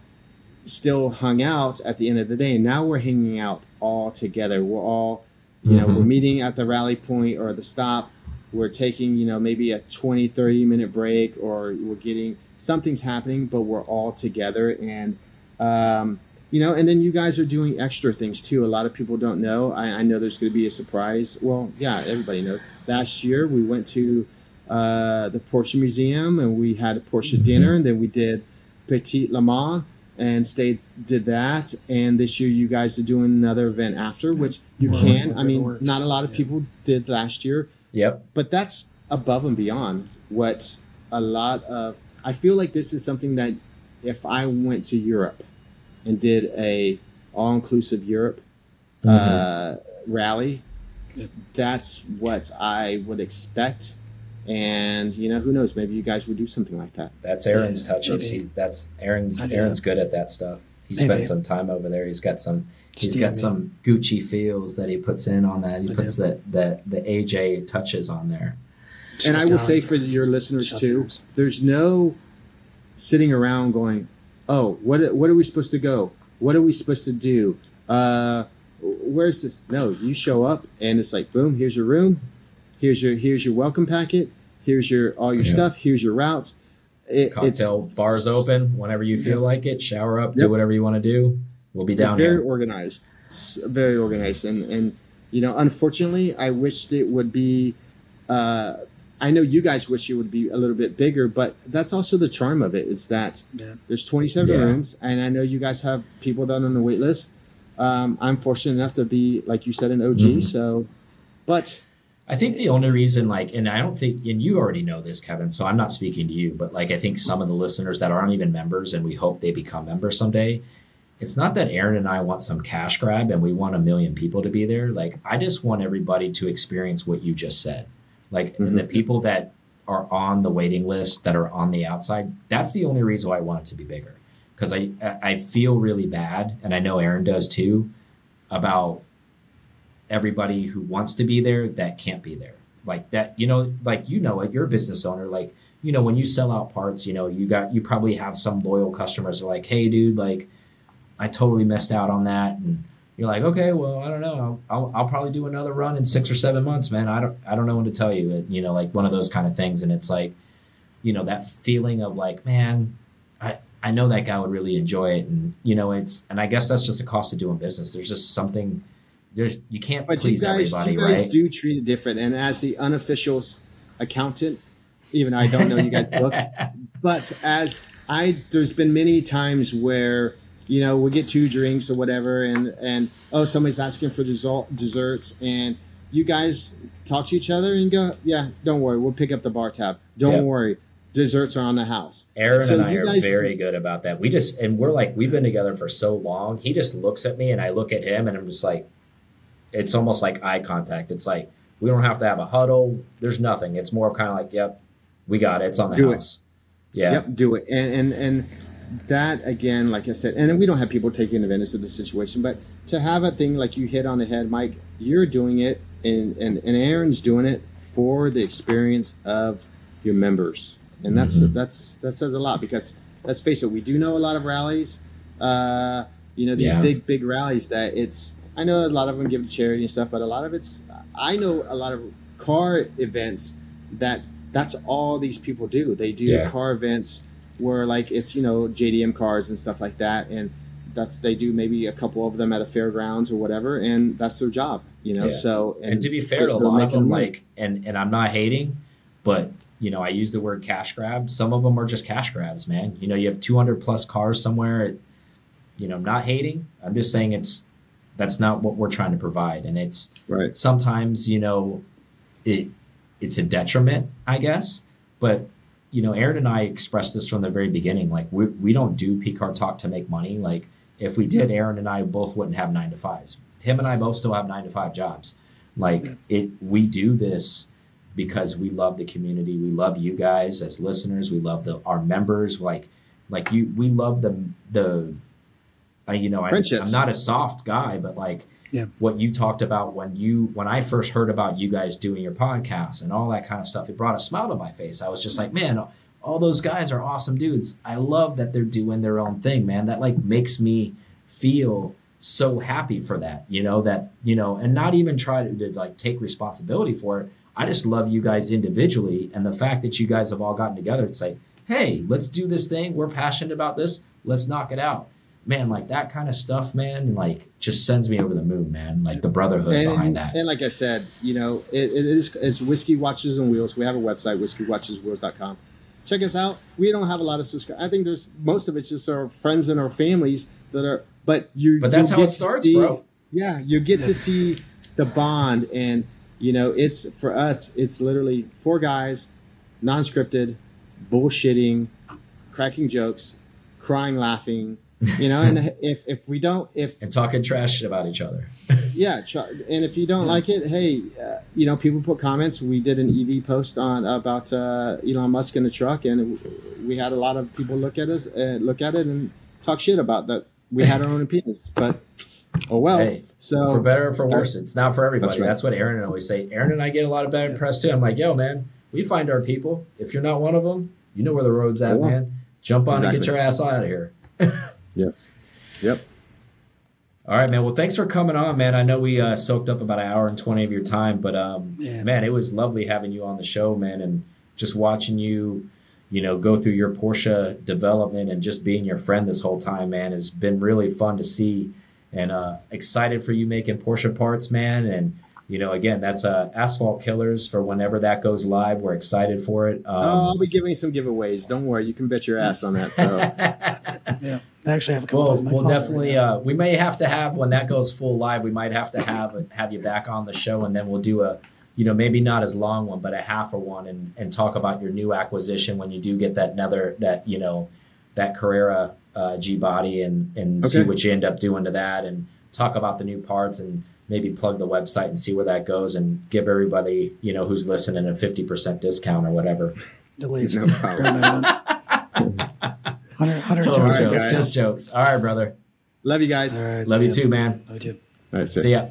still hung out at the end of the day. And now we're hanging out all together. We're all, you know, Mhm. we're meeting at the rally point or the stop. We're taking, you know, maybe a 20, 30 minute break or we're getting something's happening, but we're all together. And, um, you know, and then you guys are doing extra things too. A lot of people don't know. I, I know there's going to be a surprise. Well, yeah, everybody knows. Last year we went to uh, the Porsche Museum and we had a Porsche dinner, and then we did Petit Le Mans and stayed did that. And this year you guys are doing another event after, which you Well, can. I mean, works. not a lot of Yeah. people did last year, Yep. but that's above and beyond what a lot of. I feel like this is something that if I went to Europe and did a all inclusive Europe Mm-hmm. uh, rally, that's what I would expect. And you know, who knows? Maybe you guys would do something like that. That's Aaron's Yeah, touches. maybe. He's that's Aaron's Aaron's good at that stuff. he Maybe. spent some time over there. He's got some he's got me. some Gucci feels that he puts in on that. He I puts do. the, the the AJ touches on there. and I will down. say for your listeners Shut too, yours. there's no sitting around going, "Oh, what what are we supposed to go? What are we supposed to do? Uh, where's this?" No, you show up and it's like, boom, here's your room, here's your here's your welcome packet, here's your all your Yeah. stuff, here's your routes. It, Cocktail it's, bars open whenever you feel Yep. like it. Shower up, do whatever you want to do. We'll be It's down very here. organized, S- very organized, and and you know, unfortunately, I wished it would be. Uh, I know you guys wish it would be a little bit bigger, but that's also the charm of it. it. Is that Yeah. there's 27 Yeah. rooms, and I know you guys have people that are on the wait list. Um, I'm fortunate enough to be, like you said, an OG. Mhm. So, but I think the only reason, like, and I don't think, and you already know this, Kevin, so I'm not speaking to you, but like, I think some of the listeners that aren't even members and we hope they become members someday, it's not that Aaron and I want some cash grab and we want a million people to be there. Like, I just want everybody to experience what you just said. Like, and the mm-hmm. people that are on the waiting list that are on the outside, that's the only reason why I want it to be bigger. Because I, I feel really bad, and I know Aaron does too, about everybody who wants to be there that can't be there. Like that you know like you know it you're a business owner like you know when you sell out parts you know you got you probably have some loyal customers that are like hey dude like i totally missed out on that. And you're like okay well i don't know. I'll, I'll, probably do another run in six or seven months man. I don't i don't know when to tell you. It, you know like one of those kind of things. And it's like you know that feeling of like man i i know that guy would really enjoy it. And you know it's and i guess that's just the cost of doing business. There's just something there's you can't but you guys, everybody you guys right do treat it different. And as the unofficial accountant, even though I don't know you guys' books, but as I, there's been many times where you know we get two drinks or whatever, and and oh somebody's asking for dessert, desserts, and you guys talk to each other and go, yeah, don't worry, we'll pick up the bar tab. Don't Yeah. worry, desserts are on the house. Aaron So and I are guys- very good about that. We just and we're like we've been together for so long. He just looks at me and I look at him and I'm just like, it's almost like eye contact. It's like we don't have to have a huddle. There's nothing. It's more of kind of like, yep, we got it. It's on the Do it. house. Yeah. Yep, do it. And and and that again, like I said, and we don't have people taking advantage of the situation, but to have a thing like you hit on the head, Mike, you're doing it and and, and Aaron's doing it for the experience of your members. And that's Mhm. that's that says a lot because let's face it, we do know a lot of rallies. Uh, you know, these Yeah. big, big rallies that it's I know a lot of them give to charity and stuff, but a lot of it's I know a lot of car events that that's all these people do. They do Yeah. car events where like it's you know JDM cars and stuff like that, and that's they do maybe a couple of them at a fairgrounds or whatever, and that's their job. You know, Yeah. so And, to be fair, they're- a lot of them money. like and and I'm not hating, but you know I use the word cash grab. Some of them are just cash grabs, man. You know you have 200 plus cars somewhere. At, You know, I'm not hating. I'm just saying it's that's not what we're trying to provide, and it's right. sometimes you know it it's a detriment i guess. But you know aaron and i expressed this from the very beginning. Like we, we don't do P Car Talk to make money. Like if we did aaron and i both wouldn't have nine to fives. Him and i both still have nine to five jobs. Like it we do this because we love the community. We love you guys as listeners. We love the our members. Like like you we love the the uh, you know I, I'm not a soft guy but like Yeah. what you talked about when you when I first heard about you guys doing your podcast and all that kind of stuff, it brought a smile to my face. I was just like, man, all those guys are awesome dudes. I love that they're doing their own thing, man. That like makes me feel so happy for that, you know, that, you know, and not even try to, to like take responsibility for it. I just love you guys individually and the fact that you guys have all gotten together and say, hey, let's do this thing. We're passionate about this. Let's knock it out man, like that kind of stuff, man, like just sends me over the moon, man. Like the brotherhood and, behind that. And like I said, you know, it, it is it's whiskey watches and wheels. We have a website, whiskeywatcheswheels.com. Check us out. We don't have a lot of subscribers. I think there's most of it's just our friends and our families that are. But you. but that's how get it starts, see- bro. Yeah, you get to see the bond, and you know, it's for us. It's literally four guys, non-scripted, bullshitting, cracking jokes, crying, laughing. You know, and if if we don't, if And talking trash about each other. yeah, and if you don't like it, hey, uh, you know, people put comments. We did an EV post on about uh, Elon Musk in a truck, and we had a lot of people look at us, uh, look at it, and talk shit about that we had our own opinions, but oh well. Hey, so for better or for worse, it's not for everybody. That's That's, what Aaron and I always say. Aaron and I get a lot of bad press too. I'm like, yo, man, we find our people. If you're not one of them, you know where the road's at, Oh, well. man. Jump on and get your ass out of here. Yes, yep. All right, man. Well, thanks for coming on, man. I know we uh, soaked up about an hour and 20 of your time, but um, Yeah. man, it was lovely having you on the show, man, and just watching you, you know, go through your Porsche development and just being your friend this whole time, man, has been really fun to see and uh, excited for you making Porsche parts, man. And, you know, again, that's uh, Asphalt Killers for whenever that goes live. We're excited for it. oh, I'll Um, be giving some giveaways. Don't worry, you can bet your ass on that. So Yeah, I actually have a couple. Well, of those in my we'll closet right definitely. Uh, we may have to have when that goes full live. We might have to have have you back on the show, and then we'll do a, you know, maybe not as long one, but a half a one, and and talk about your new acquisition when you do get that another that you know, that Carrera uh, G body, and and see what you end up doing to that, and talk about the new parts, and maybe plug the website and see where that goes, and give everybody you know who's listening a fifty percent discount or whatever. At least. No problem. Bare minimum. 100, 100 Total All right, jokes, guys. just jokes. All right, brother. love you guys. All right. Love you ya. too, man. Love you too. All right, See ya.